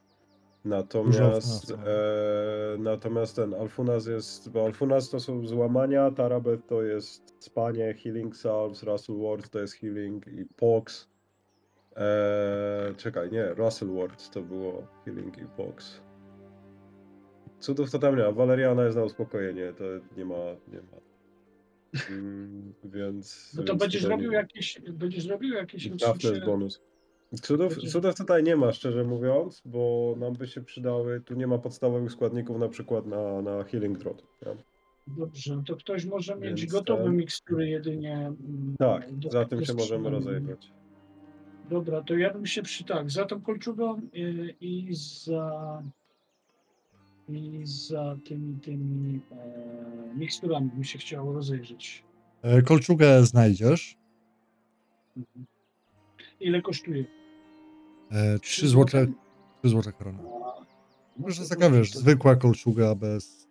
Natomiast, Alfunasa. e, natomiast ten Alfunas jest, bo Alfunas to są złamania, Tarabet to jest spanie, Healing Salves, Russell Ward to jest Healing i Pox. E, czekaj, nie, Russell Ward to było Healing i Pox. Cudów to tam nie ma. Valeriana jest na uspokojenie, to nie ma, nie ma. Mm, więc. No to więc będziesz robił nie- jakieś, będziesz robił jakieś Dafne jest bonus. Cudów, Będzie- cudów tutaj nie ma, szczerze mówiąc, bo nam by się przydały. Tu nie ma podstawowych składników, na przykład na, na Healing nie? Dobrze, to ktoś może mieć Więc gotowe ten- mikstury jedynie. mm, Tak, do- za tym się możemy rozejrzeć. Dobra, to ja bym się przy tak, za tą kolczugą y, i za i za tymi tymi e, miksturami bym się chciało rozejrzeć. E, kolczugę znajdziesz. Mhm. Ile kosztuje? E, 3 Trzy złote, złote? 3 złote korony. No Może to taka, wiesz, to zwykła kolczuga bez...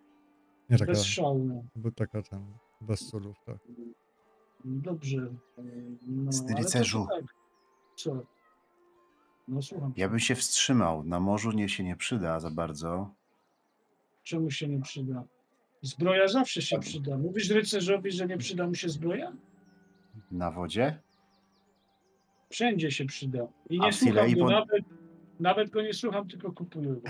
Nie taka, Bez szału. bo taka tam, bez cudów, tak. Dobrze. e, No, Z ale to rycerzu. tak. Co? No słucham. Ja bym się wstrzymał. Na morzu nie się nie przyda za bardzo. Czemu się nie przyda? Zbroja zawsze się Tak. przyda. Mówisz rycerzowi, że nie przyda mu się zbroja? Na wodzie? Wszędzie się przyda. I A nie w słucham Tilei go, po- nawet, nawet go nie słucham, tylko kupuję go.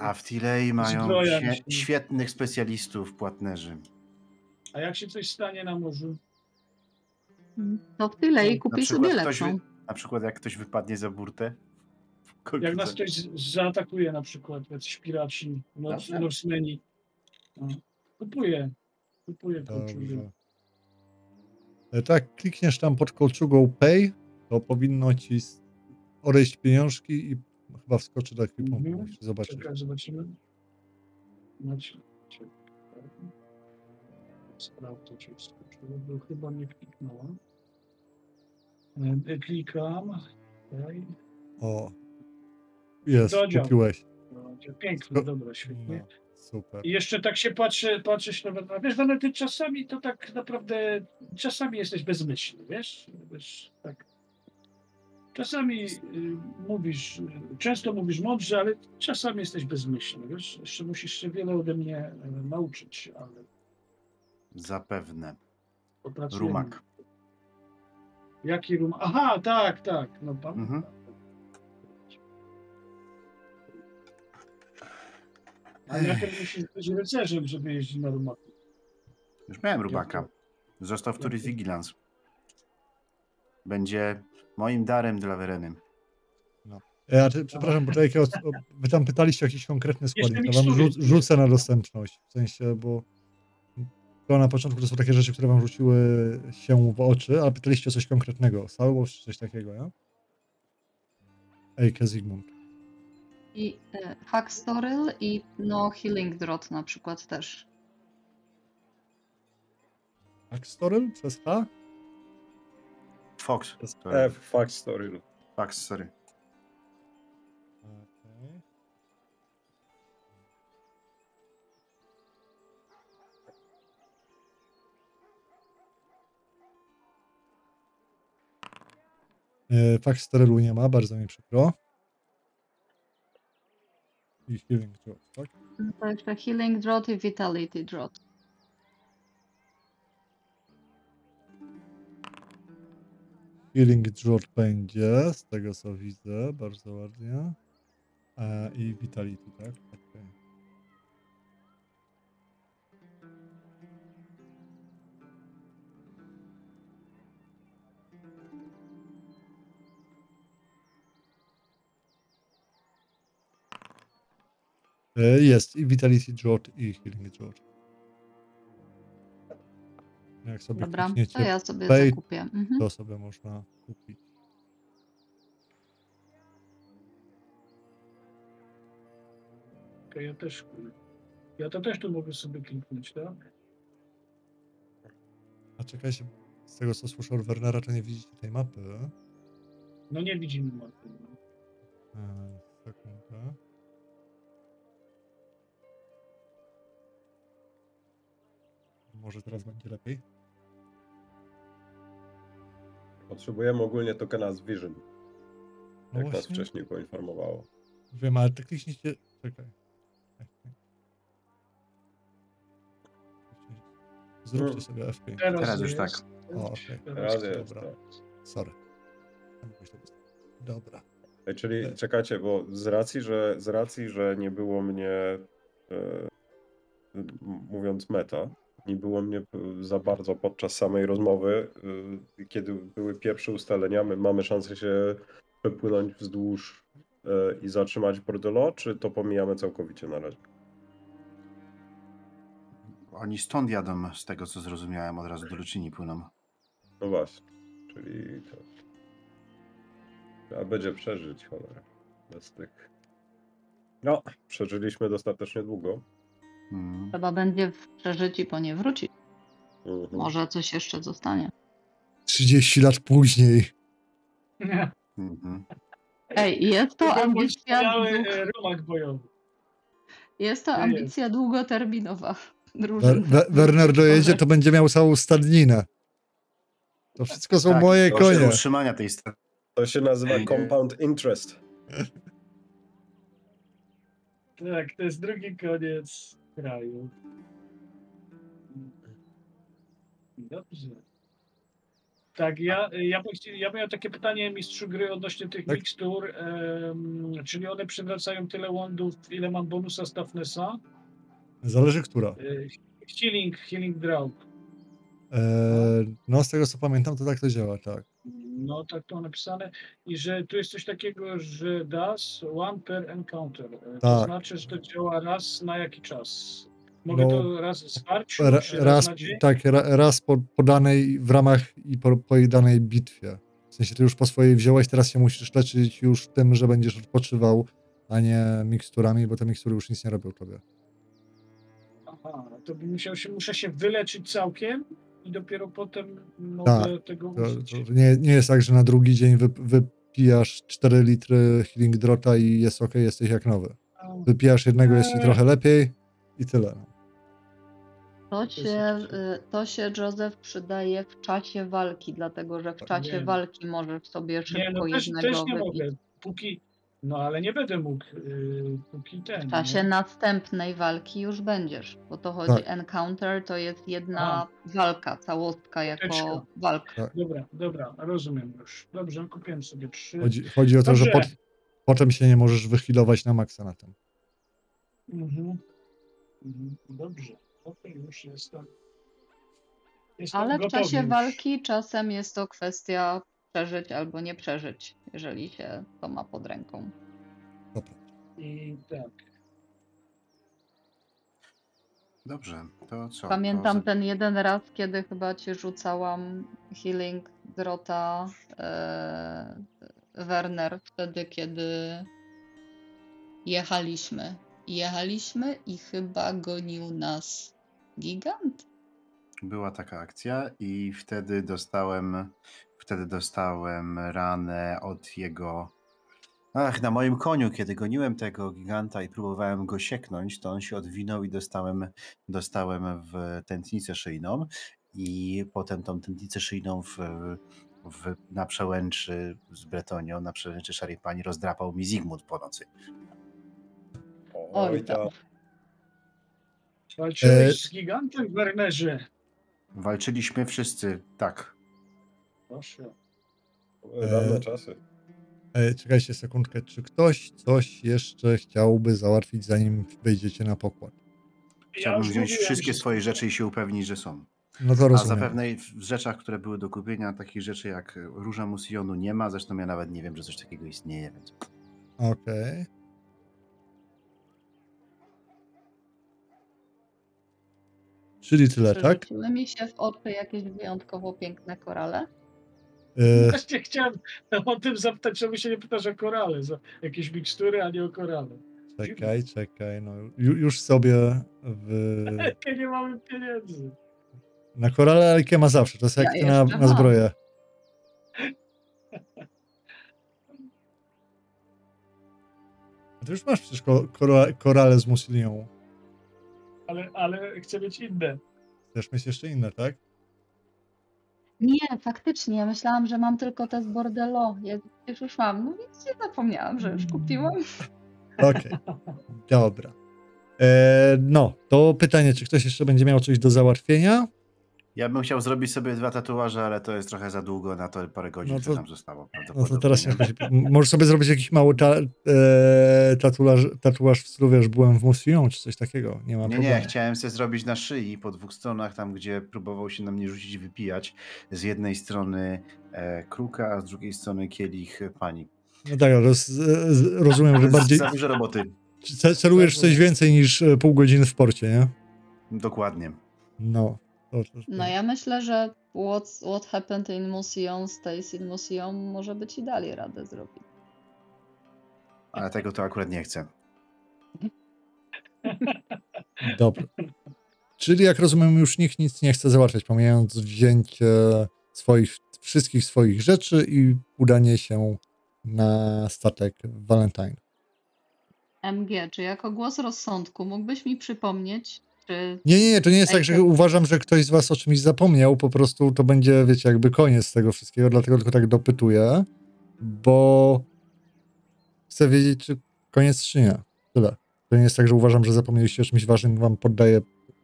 A w Tilei mają Zbroja świe- świetnych specjalistów, płatnerzy. A jak się coś stanie na morzu? To w tyle i kupisz sobie ktoś lepszą. wy- Na przykład jak ktoś wypadnie za burtę. Jak nas ktoś zaatakuje na przykład, jacyś piraci. Norsemeni. No. Kupuję. Kupuję kolczugę. E, tak, klikniesz tam pod kolczugą Pay, to powinno ci odejść pieniążki i chyba wskoczy do ekwipunku. Mhm. Zobaczyć. Czekaj, zobaczymy. Macie. czekaj. Sprawdzę, czy skoczyło, bo chyba nie kliknąłem. Klikam. O, jest, Dodział. kupiłeś. No. dobra, świetnie. No, super. I jeszcze tak się patrzę się nawet, a wiesz, no, ty czasami to tak naprawdę, czasami jesteś bezmyślny, wiesz? wiesz tak. Czasami y, mówisz, często mówisz mądrze, ale czasami jesteś bezmyślny, wiesz? Jeszcze musisz się wiele ode mnie y, nauczyć, ale Zapewne. popracujemy. Rumak. Jaki rum? Aha, tak, tak. No pan. Mhm. A najpierw musisz być rycerzem, żeby jeździć na rumaku. Już miałem rubaka. Został w Tourist Vigilance. Będzie moim darem dla Wereny. E, a ty, przepraszam, bo tutaj, o, o, wy tam pytaliście o jakiś konkretny składnik. Ja wam rzu, rzucę na dostępność. W sensie, bo to na początku to są takie rzeczy, które wam rzuciły się w oczy, ale pytaliście o coś konkretnego. Salwo czy coś takiego, ja? Ejke Zygmunt. I e, Hackstoryl i no Healing Drot na przykład też. Axtorel przez H? Fox. F, Sorry. story. Fox, sorry. Fax Sterelu nie ma, bardzo mi przykro. I Healing Drop, tak? To jeszcze Healing Drot i Vitality Drot. Healing Drop będzie, z tego co widzę, bardzo ładnie. E, I Vitality, tak? Okej. Jest i Vitality Drop i Healing Drop. Jak sobie Dobra, to ja sobie pay- zakupię. Mhm. to sobie można kupić. Ja też, ja to też tu mogę sobie kliknąć, tak? A czekajcie, z tego co słyszę od Wernera, to nie widzicie tej mapy. No nie widzimy mapy. E, sekundę. Może teraz będzie lepiej? Potrzebujemy ogólnie tokena z Vision, No jak nas właśnie, wcześniej poinformowało. wiem, ale tak kliknijcie... Czekaj. Zróbcie Hmm. sobie F5. Teraz, już tak. O, okej. Teraz jest, dobra. tak. Sorry. Dobra. Ej, Czyli E. czekajcie, bo z racji, że, z racji, że nie było mnie, e, m- mówiąc meta, nie było mnie p- za bardzo podczas samej rozmowy, e, kiedy były pierwsze ustalenia, my mamy szansę się przepłynąć wzdłuż e, i zatrzymać Bordello, czy to pomijamy całkowicie na razie? Oni stąd jadą, z tego co zrozumiałem, od razu do Luczyni płyną. No właśnie, czyli to. A będzie przeżyć, cholera. Bez tych. No, przeżyliśmy dostatecznie długo. Mm. Trzeba będzie przeżyć i po nie wrócić. Mhm. Może coś jeszcze zostanie. 30 lat później. Mhm. Ej, jest to Chyba ambicja, dług... e, rumak bojowy. jest to ambicja długoterminowa Wer- drużyny. Wer- Werner dojedzie, to będzie miał całą stadninę. To wszystko są Tak, moje koszty konie. utrzymania tej strony. To się nazywa Ej, compound interest. Tak, to jest drugi koniec kraju. Dobrze. Tak, ja, ja, ja miałem takie pytanie mistrzu gry odnośnie tych Tak. mikstur. em, czyli one przywracają tyle łądów, ile mam bonusa z Toughnessa? Zależy która. E, healing, healing drought. Eee, no z tego co pamiętam, to tak to działa, tak. No tak to napisane. I że tu jest coś takiego, że does one per encounter. E, To Tak. znaczy, że to działa raz na jaki czas? Mogę No, to raz zwarć? Ra, raz raz, tak, ra, raz po, po danej, w ramach i po, po jej danej bitwie. W sensie ty już po swojej wziąłeś, teraz się musisz leczyć już tym, że będziesz odpoczywał, a nie miksturami, bo te mikstury już nic nie robią tobie. Aha, to bym musiał się, muszę się wyleczyć całkiem i dopiero potem mogę Tak, tego To, użyć. to nie, nie jest tak, że na drugi dzień wy, wypijasz 4 litry healing drota i jest ok, jesteś jak nowy. Wypijasz jednego, jest ci Eee. trochę lepiej i tyle. No. To się, y, to się, Józef, przydaje w czasie walki, dlatego że w czasie Wiem. walki możesz sobie Nie, szybko no też, jednego też nie wypić. mogę. Póki, no ale nie będę mógł, yy, póki ten. W czasie nie? następnej walki już będziesz, bo to chodzi, Tak. encounter to jest jedna A. walka, całostka jako Teczka. walka. Dobra, dobra, rozumiem już. Dobrze, kupiłem sobie trzy. Chodzi, chodzi o to, że Dobrze. pot, potem się nie możesz wychilować na maksa na tym. Mhm. Mhm. Dobrze, okej, już jestem. jestem Ale w gotowy czasie już. walki czasem jest to kwestia przeżyć albo nie przeżyć, jeżeli się to ma pod ręką. Dobra. I tak. Dobrze, to co? Pamiętam to... ten jeden raz, kiedy chyba ci rzucałam healing drota e, Werner, wtedy kiedy jechaliśmy. Jechaliśmy i chyba gonił nas gigant. Była taka akcja i wtedy dostałem, wtedy dostałem ranę od jego. Ach, na moim koniu, kiedy goniłem tego giganta i próbowałem go sieknąć, to on się odwinął i dostałem, dostałem w tętnicę szyjną i potem tą tętnicę szyjną w, w, na przełęczy z Bretonią, na przełęczy Szarej Pani rozdrapał mi Zygmunt po nocy. Oj tam. tam. Walczyłeś E- z gigantem w Wernerze. Walczyliśmy wszyscy, tak. Proszę. Dawne E, czasy. E, czekajcie sekundkę. Czy ktoś coś jeszcze chciałby załatwić, zanim wejdziecie na pokład? Chciałbym już wziąć mówiłem, wszystkie że- swoje rzeczy i się upewnić, że są. No to A rozumiem. zapewne w rzeczach, które były do kupienia, takich rzeczy jak róża Musionu nie ma, zresztą ja nawet nie wiem, że coś takiego istnieje, więc Okej. Czyli tyle, tak? Przerzuciły mi się w oczy jakieś wyjątkowo piękne korale. E, Właśnie chciałem o tym zapytać, czemu się nie pytasz o korale, za jakieś mikstury, a nie o korale. czekaj, czekaj. No, ju, już sobie w, Jakie nie mamy pieniędzy. na korale Alkie ma zawsze. To jest jak Ja ty na, na zbroję. A Ty już masz przecież ko, kora, korale z musylią. Ale, ale chcę mieć inne. Chcesz mieć jeszcze inne, tak? Nie, faktycznie, ja myślałam, że mam tylko te z Bordello. Ja już, już mam, no więc nie zapomniałam, że już kupiłam. Okej. Dobra. E, no, to pytanie, czy ktoś jeszcze będzie miał coś do załatwienia? Ja bym chciał zrobić sobie dwa tatuaże, ale to jest trochę za długo na to parę godzin, No to- nam zostało. No prawdopodobnie. to teraz nie. M- Możesz sobie zrobić jakiś mały ta, e, tatuaż, tatuaż w stylu, wiesz, byłem w Museum, czy coś takiego. Nie ma Nie, problemu. nie, chciałem sobie zrobić na szyi po dwóch stronach, tam gdzie próbował się na mnie rzucić i wypijać. Z jednej strony e, kruka, a z drugiej strony kielich pani. No tak, roz, z- rozumiem, że bardziej Za dużo roboty. ce- celujesz w coś więcej niż e, pół godziny w porcie, nie? Dokładnie. No. No ja myślę, że what, what happened in museum stays in museum może być i dalej radę zrobić. Ale tego to akurat nie chcę. Dobra. Czyli jak rozumiem, już nikt nic nie chce załatwiać, pomijając wzięcie swoich, wszystkich swoich rzeczy i udanie się na statek Valentine. MG, czy jako głos rozsądku mógłbyś mi przypomnieć, czy Nie, nie, nie, to nie jest tak, że uważam, że ktoś z was o czymś zapomniał, po prostu to będzie, wiecie, jakby koniec tego wszystkiego, dlatego tylko tak dopytuję, bo chcę wiedzieć, czy koniec, czy nie. Tyle. To nie jest tak, że uważam, że zapomnieliście o czymś ważnym, wam poddaję,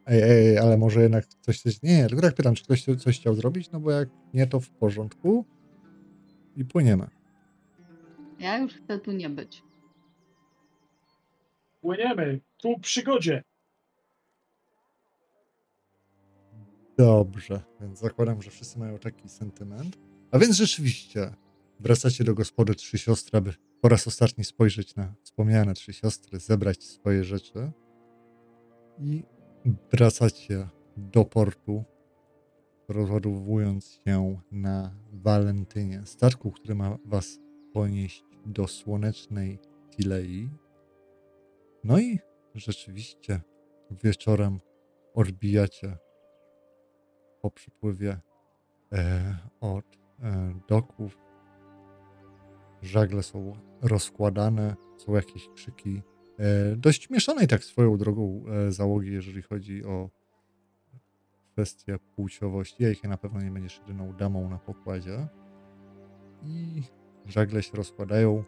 ej, ej, ej, ale może jednak coś, coś, nie, nie, tylko tak pytam, czy ktoś coś chciał zrobić, no bo jak nie, to w porządku i płyniemy. ja już chcę tu nie być. Płyniemy ku przygodzie. Dobrze, więc zakładam, że wszyscy mają taki sentyment. A więc rzeczywiście wracacie do gospody Trzy Siostry, aby po raz ostatni spojrzeć na wspomniane Trzy Siostry, zebrać swoje rzeczy i wracacie do portu, rozładowując się na Walentynie, statku, który ma was ponieść do słonecznej Tilei. No i rzeczywiście wieczorem odbijacie po przypływie e, od e, doków. Żagle są rozkładane, są jakieś krzyki e, dość mieszanej tak swoją drogą załogi, jeżeli chodzi o kwestię płciowości. Jejkie na pewno nie będziesz jedyną damą na pokładzie. I żagle się rozkładają.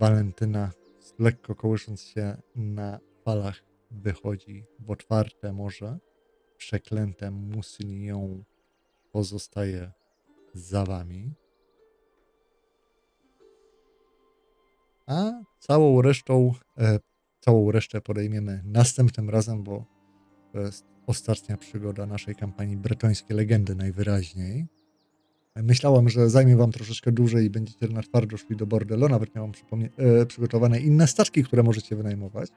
Walentyna, lekko kołysząc się na falach, wychodzi w otwarte morze przeklęte Musylią pozostaje za wami. A całą resztą, e, całą resztę podejmiemy następnym razem, bo to jest ostatnia przygoda naszej kampanii Bretońskie Legendy najwyraźniej. Myślałem, że zajmie wam troszeczkę dłużej i będziecie na twardo szli do bordelu. Nawet przypomnie- e, przygotowane inne staczki, które możecie wynajmować.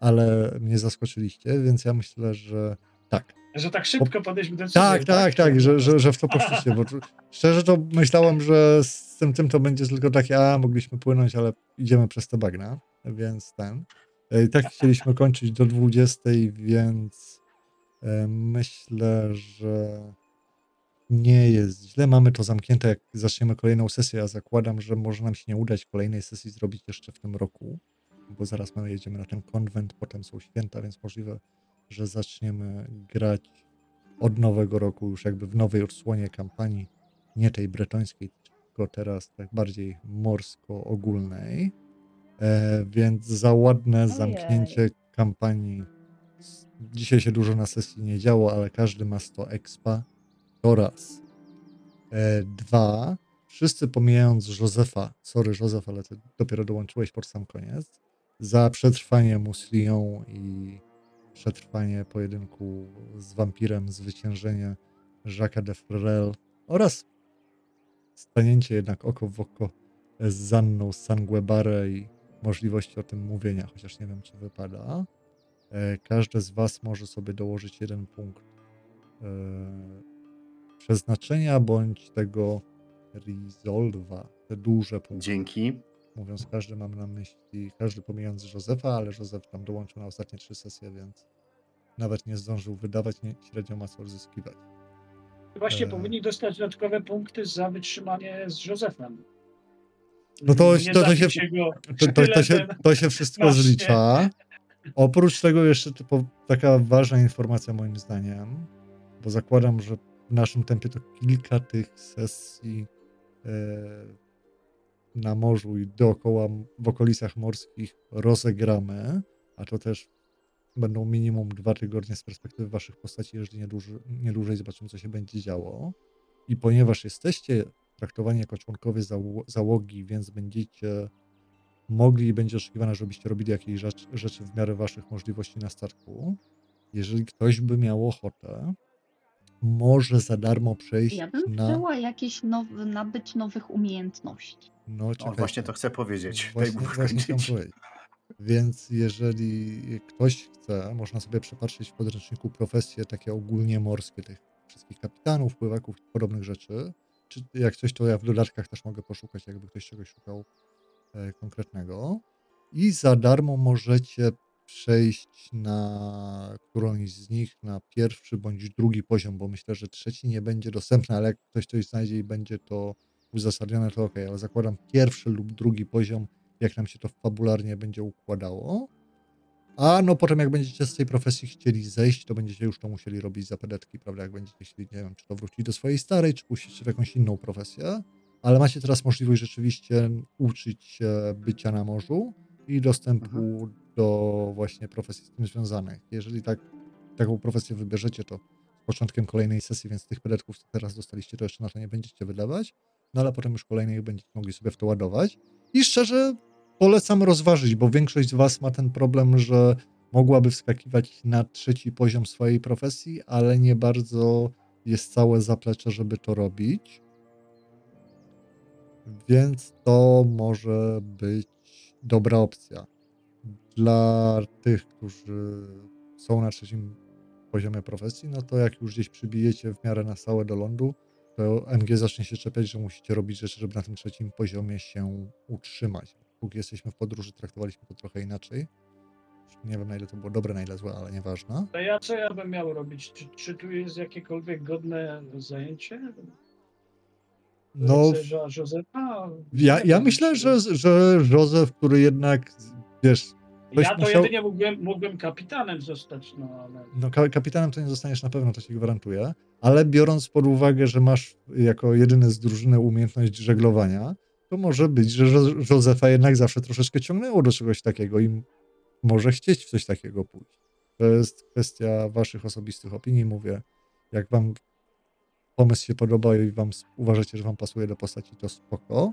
Ale mnie zaskoczyliście, więc ja myślę, że tak. Że tak szybko podejśmy do Tak, tak, tak, że, że, że w to poszliście, bo szczerze to myślałem, że z tym, tym to będzie tylko takie, a mogliśmy płynąć, ale idziemy przez te bagna, więc ten. E, I tak chcieliśmy kończyć do 20, więc e, myślę, że nie jest źle. Mamy to zamknięte, jak zaczniemy kolejną sesję, ja zakładam, że może nam się nie udać kolejnej sesji zrobić jeszcze w tym roku, bo zaraz my jedziemy na ten konwent, potem są święta, więc możliwe, że zaczniemy grać od nowego roku, już jakby w nowej odsłonie kampanii, nie tej bretońskiej, tylko teraz tak bardziej morsko-ogólnej. E, więc za ładne Ojej. zamknięcie kampanii. Dzisiaj się dużo na sesji nie działo, ale każdy ma 100 expa. To raz. E, dwa. Wszyscy pomijając Józefa, sorry Józef, ale ty dopiero dołączyłeś pod sam koniec, za przetrwanie Muslią i przetrwanie pojedynku z wampirem, zwyciężenie Jacques de Frel oraz stanięcie jednak oko w oko z Zanną Sanguebare i możliwości o tym mówienia, chociaż nie wiem, czy wypada. E, Każde z Was może sobie dołożyć jeden punkt e, przeznaczenia bądź tego resolve'a, te duże punkty. Dzięki. Mówiąc każdy mam na myśli, każdy pomijając Józefa, ale Józef tam dołączył na ostatnie trzy sesje, więc nawet nie zdążył wydawać, nie, średnio ma co odzyskiwać. Właśnie E. powinni dostać dodatkowe punkty za wytrzymanie z Józefem. No to- to- to się- To, to, to, się, to się wszystko Właśnie. zlicza. Oprócz tego jeszcze typo, taka ważna informacja moim zdaniem, bo zakładam, że w naszym tempie to kilka tych sesji e, na morzu i dookoła, w okolicach morskich rozegramy, a to też będą minimum dwa tygodnie z perspektywy waszych postaci, jeżeli nie, nie dłużej zobaczymy, co się będzie działo. I ponieważ jesteście traktowani jako członkowie zało- załogi, więc będziecie mogli i będzie oczekiwane, żebyście robili jakieś rzecz, rzeczy w miarę waszych możliwości na statku. Jeżeli ktoś by miał ochotę, może za darmo przejść Ja bym na... chciała jakieś nowe, nabyć nowych umiejętności. No, O, czekajcie. właśnie to chcę powiedzieć. Daj Właśnie, mu właśnie chciałem skończyć. powiedzieć. Więc jeżeli ktoś chce, można sobie przepatrzeć w podręczniku profesje takie ogólnie morskie tych wszystkich kapitanów, pływaków i podobnych rzeczy. Czy jak coś, to ja w dodatkach też mogę poszukać, jakby ktoś czegoś szukał e, konkretnego. I za darmo możecie przejść na którąś z nich na pierwszy bądź drugi poziom, bo myślę, że trzeci nie będzie dostępny, ale jak ktoś coś znajdzie i będzie to uzasadnione, to ok, ale zakładam pierwszy lub drugi poziom, jak nam się to fabularnie będzie układało. A no potem jak będziecie z tej profesji chcieli zejść, to będziecie już to musieli robić za pedetki, prawda? Jak będziecie chcieli, nie wiem, czy to wrócić do swojej starej, czy puścić w jakąś inną profesję. Ale macie teraz możliwość rzeczywiście uczyć się bycia na morzu i dostępu do właśnie profesji z tym związanych. Jeżeli tak, taką profesję wybierzecie, to z początkiem kolejnej sesji, więc tych pedetków, co teraz dostaliście, to jeszcze na to nie będziecie wydawać, no ale potem już kolejnych będziecie mogli sobie w to ładować. I szczerze polecam rozważyć, bo większość z Was ma ten problem, że mogłaby wskakiwać na trzeci poziom swojej profesji, ale nie bardzo jest całe zaplecze, żeby to robić. Więc to może być dobra opcja. Dla tych, którzy są na trzecim poziomie profesji, no to jak już gdzieś przybijecie w miarę na stałe do lądu, to MG zacznie się czepiać, że musicie robić rzeczy, żeby na tym trzecim poziomie się utrzymać. Póki jesteśmy w podróży, traktowaliśmy to trochę inaczej. Nie wiem, na ile to było dobre, na ile złe, ale nieważne. To ja co ja bym miał robić? Czy, czy tu jest jakiekolwiek godne zajęcie? No, Józefa? ja, ja myślę, że, że Józef, który jednak, wiesz, ktoś Ja to musiał- jedynie mógłbym, mógłbym kapitanem zostać, no ale... No, ka- kapitanem to nie zostaniesz na pewno, to ci gwarantuję, ale biorąc pod uwagę, że masz jako jedyny z drużyny umiejętność żeglowania, to może być, że Józefa jednak zawsze troszeczkę ciągnęło do czegoś takiego i może chcieć w coś takiego pójść. To jest kwestia waszych osobistych opinii, mówię. Jak wam pomysł się podoba i wam uważacie, że wam pasuje do postaci, to spoko.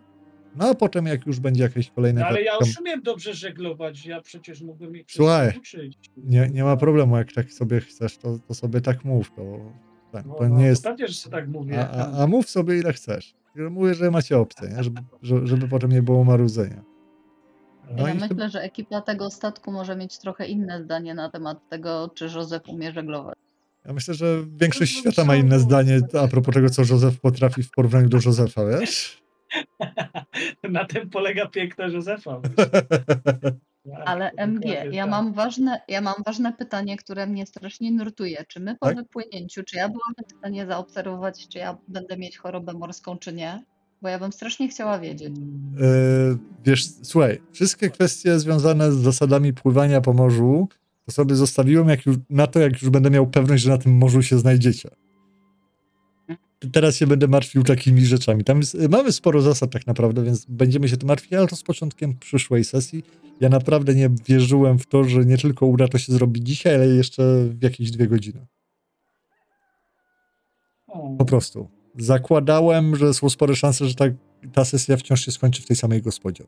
No a potem jak już będzie jakieś kolejne... No, ale ja już umiem dobrze żeglować, ja przecież mógłbym ich Słuchaj, uczyć. nie, nie ma problemu, jak tak sobie chcesz, to, to sobie tak mów, to, tak, No, to no, nie jest... Pewnie, że sobie tak mówię. A, a, a mów sobie ile chcesz. Mówię, że macie opcję, nie? Żeby, żeby, żeby potem nie było marudzenia. No ja myślę, że ekipa tego statku może mieć trochę inne zdanie na temat tego, czy Józef umie żeglować. Ja myślę, że większość No, świata ma inne zdanie a propos tego, co Józef potrafi w porównaniu do Józefa, wiesz? Na tym polega piękna Józefa. Tak, Ale MG, ja tak. mam, ważne, ja mam ważne pytanie, które mnie strasznie nurtuje. Czy my po Tak? wypłynięciu, czy ja byłam w stanie zaobserwować, czy ja będę mieć chorobę morską, czy nie? Bo ja bym strasznie chciała wiedzieć. E, wiesz, słuchaj, wszystkie kwestie związane z zasadami pływania po morzu, to sobie zostawiłem jak już, na to, jak już będę miał pewność, że na tym morzu się znajdziecie. Teraz się będę martwił takimi rzeczami. Tam jest, mamy sporo zasad tak naprawdę, więc będziemy się tym martwić, ale to z początkiem przyszłej sesji. Ja naprawdę nie wierzyłem w to, że nie tylko uda to się zrobić dzisiaj, ale jeszcze w jakieś dwie godziny. Po prostu. Zakładałem, że są spore szanse, że ta, ta sesja wciąż się skończy w tej samej gospodzie.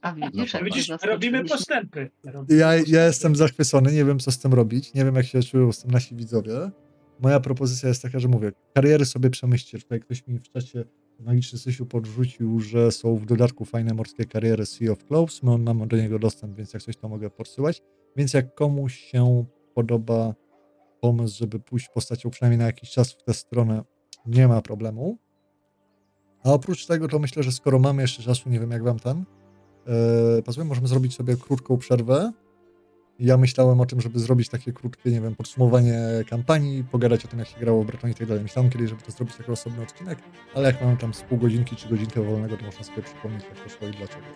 A widzisz, no widzisz, robimy postępy. Robimy Ja, ja jestem zachwycony, nie wiem co z tym robić, nie wiem jak się czują z tym nasi widzowie. Moja propozycja jest taka, że mówię, kariery sobie przemyślcie. Tutaj ktoś mi w czacie Magiczny Sysiu podrzucił, że są w dodatku fajne morskie kariery Sea of Clothes. No, mam do niego dostęp, więc jak coś to mogę podsyłać. Więc jak komuś się podoba pomysł, żeby pójść postacią przynajmniej na jakiś czas w tę stronę, nie ma problemu. A oprócz tego to myślę, że skoro mamy jeszcze czasu, nie wiem jak wam ten, Yy, pozwólmy, możemy zrobić sobie krótką przerwę. Ja myślałem o tym, żeby zrobić takie krótkie, nie wiem, podsumowanie kampanii, pogadać o tym, jak się grało w Bretonie i tak dalej. Myślałem kiedyś, żeby to zrobić jako osobny odcinek, ale jak mamy tam z pół godzinki czy godzinkę wolnego, to można sobie przypomnieć, jak to szło i dlaczego.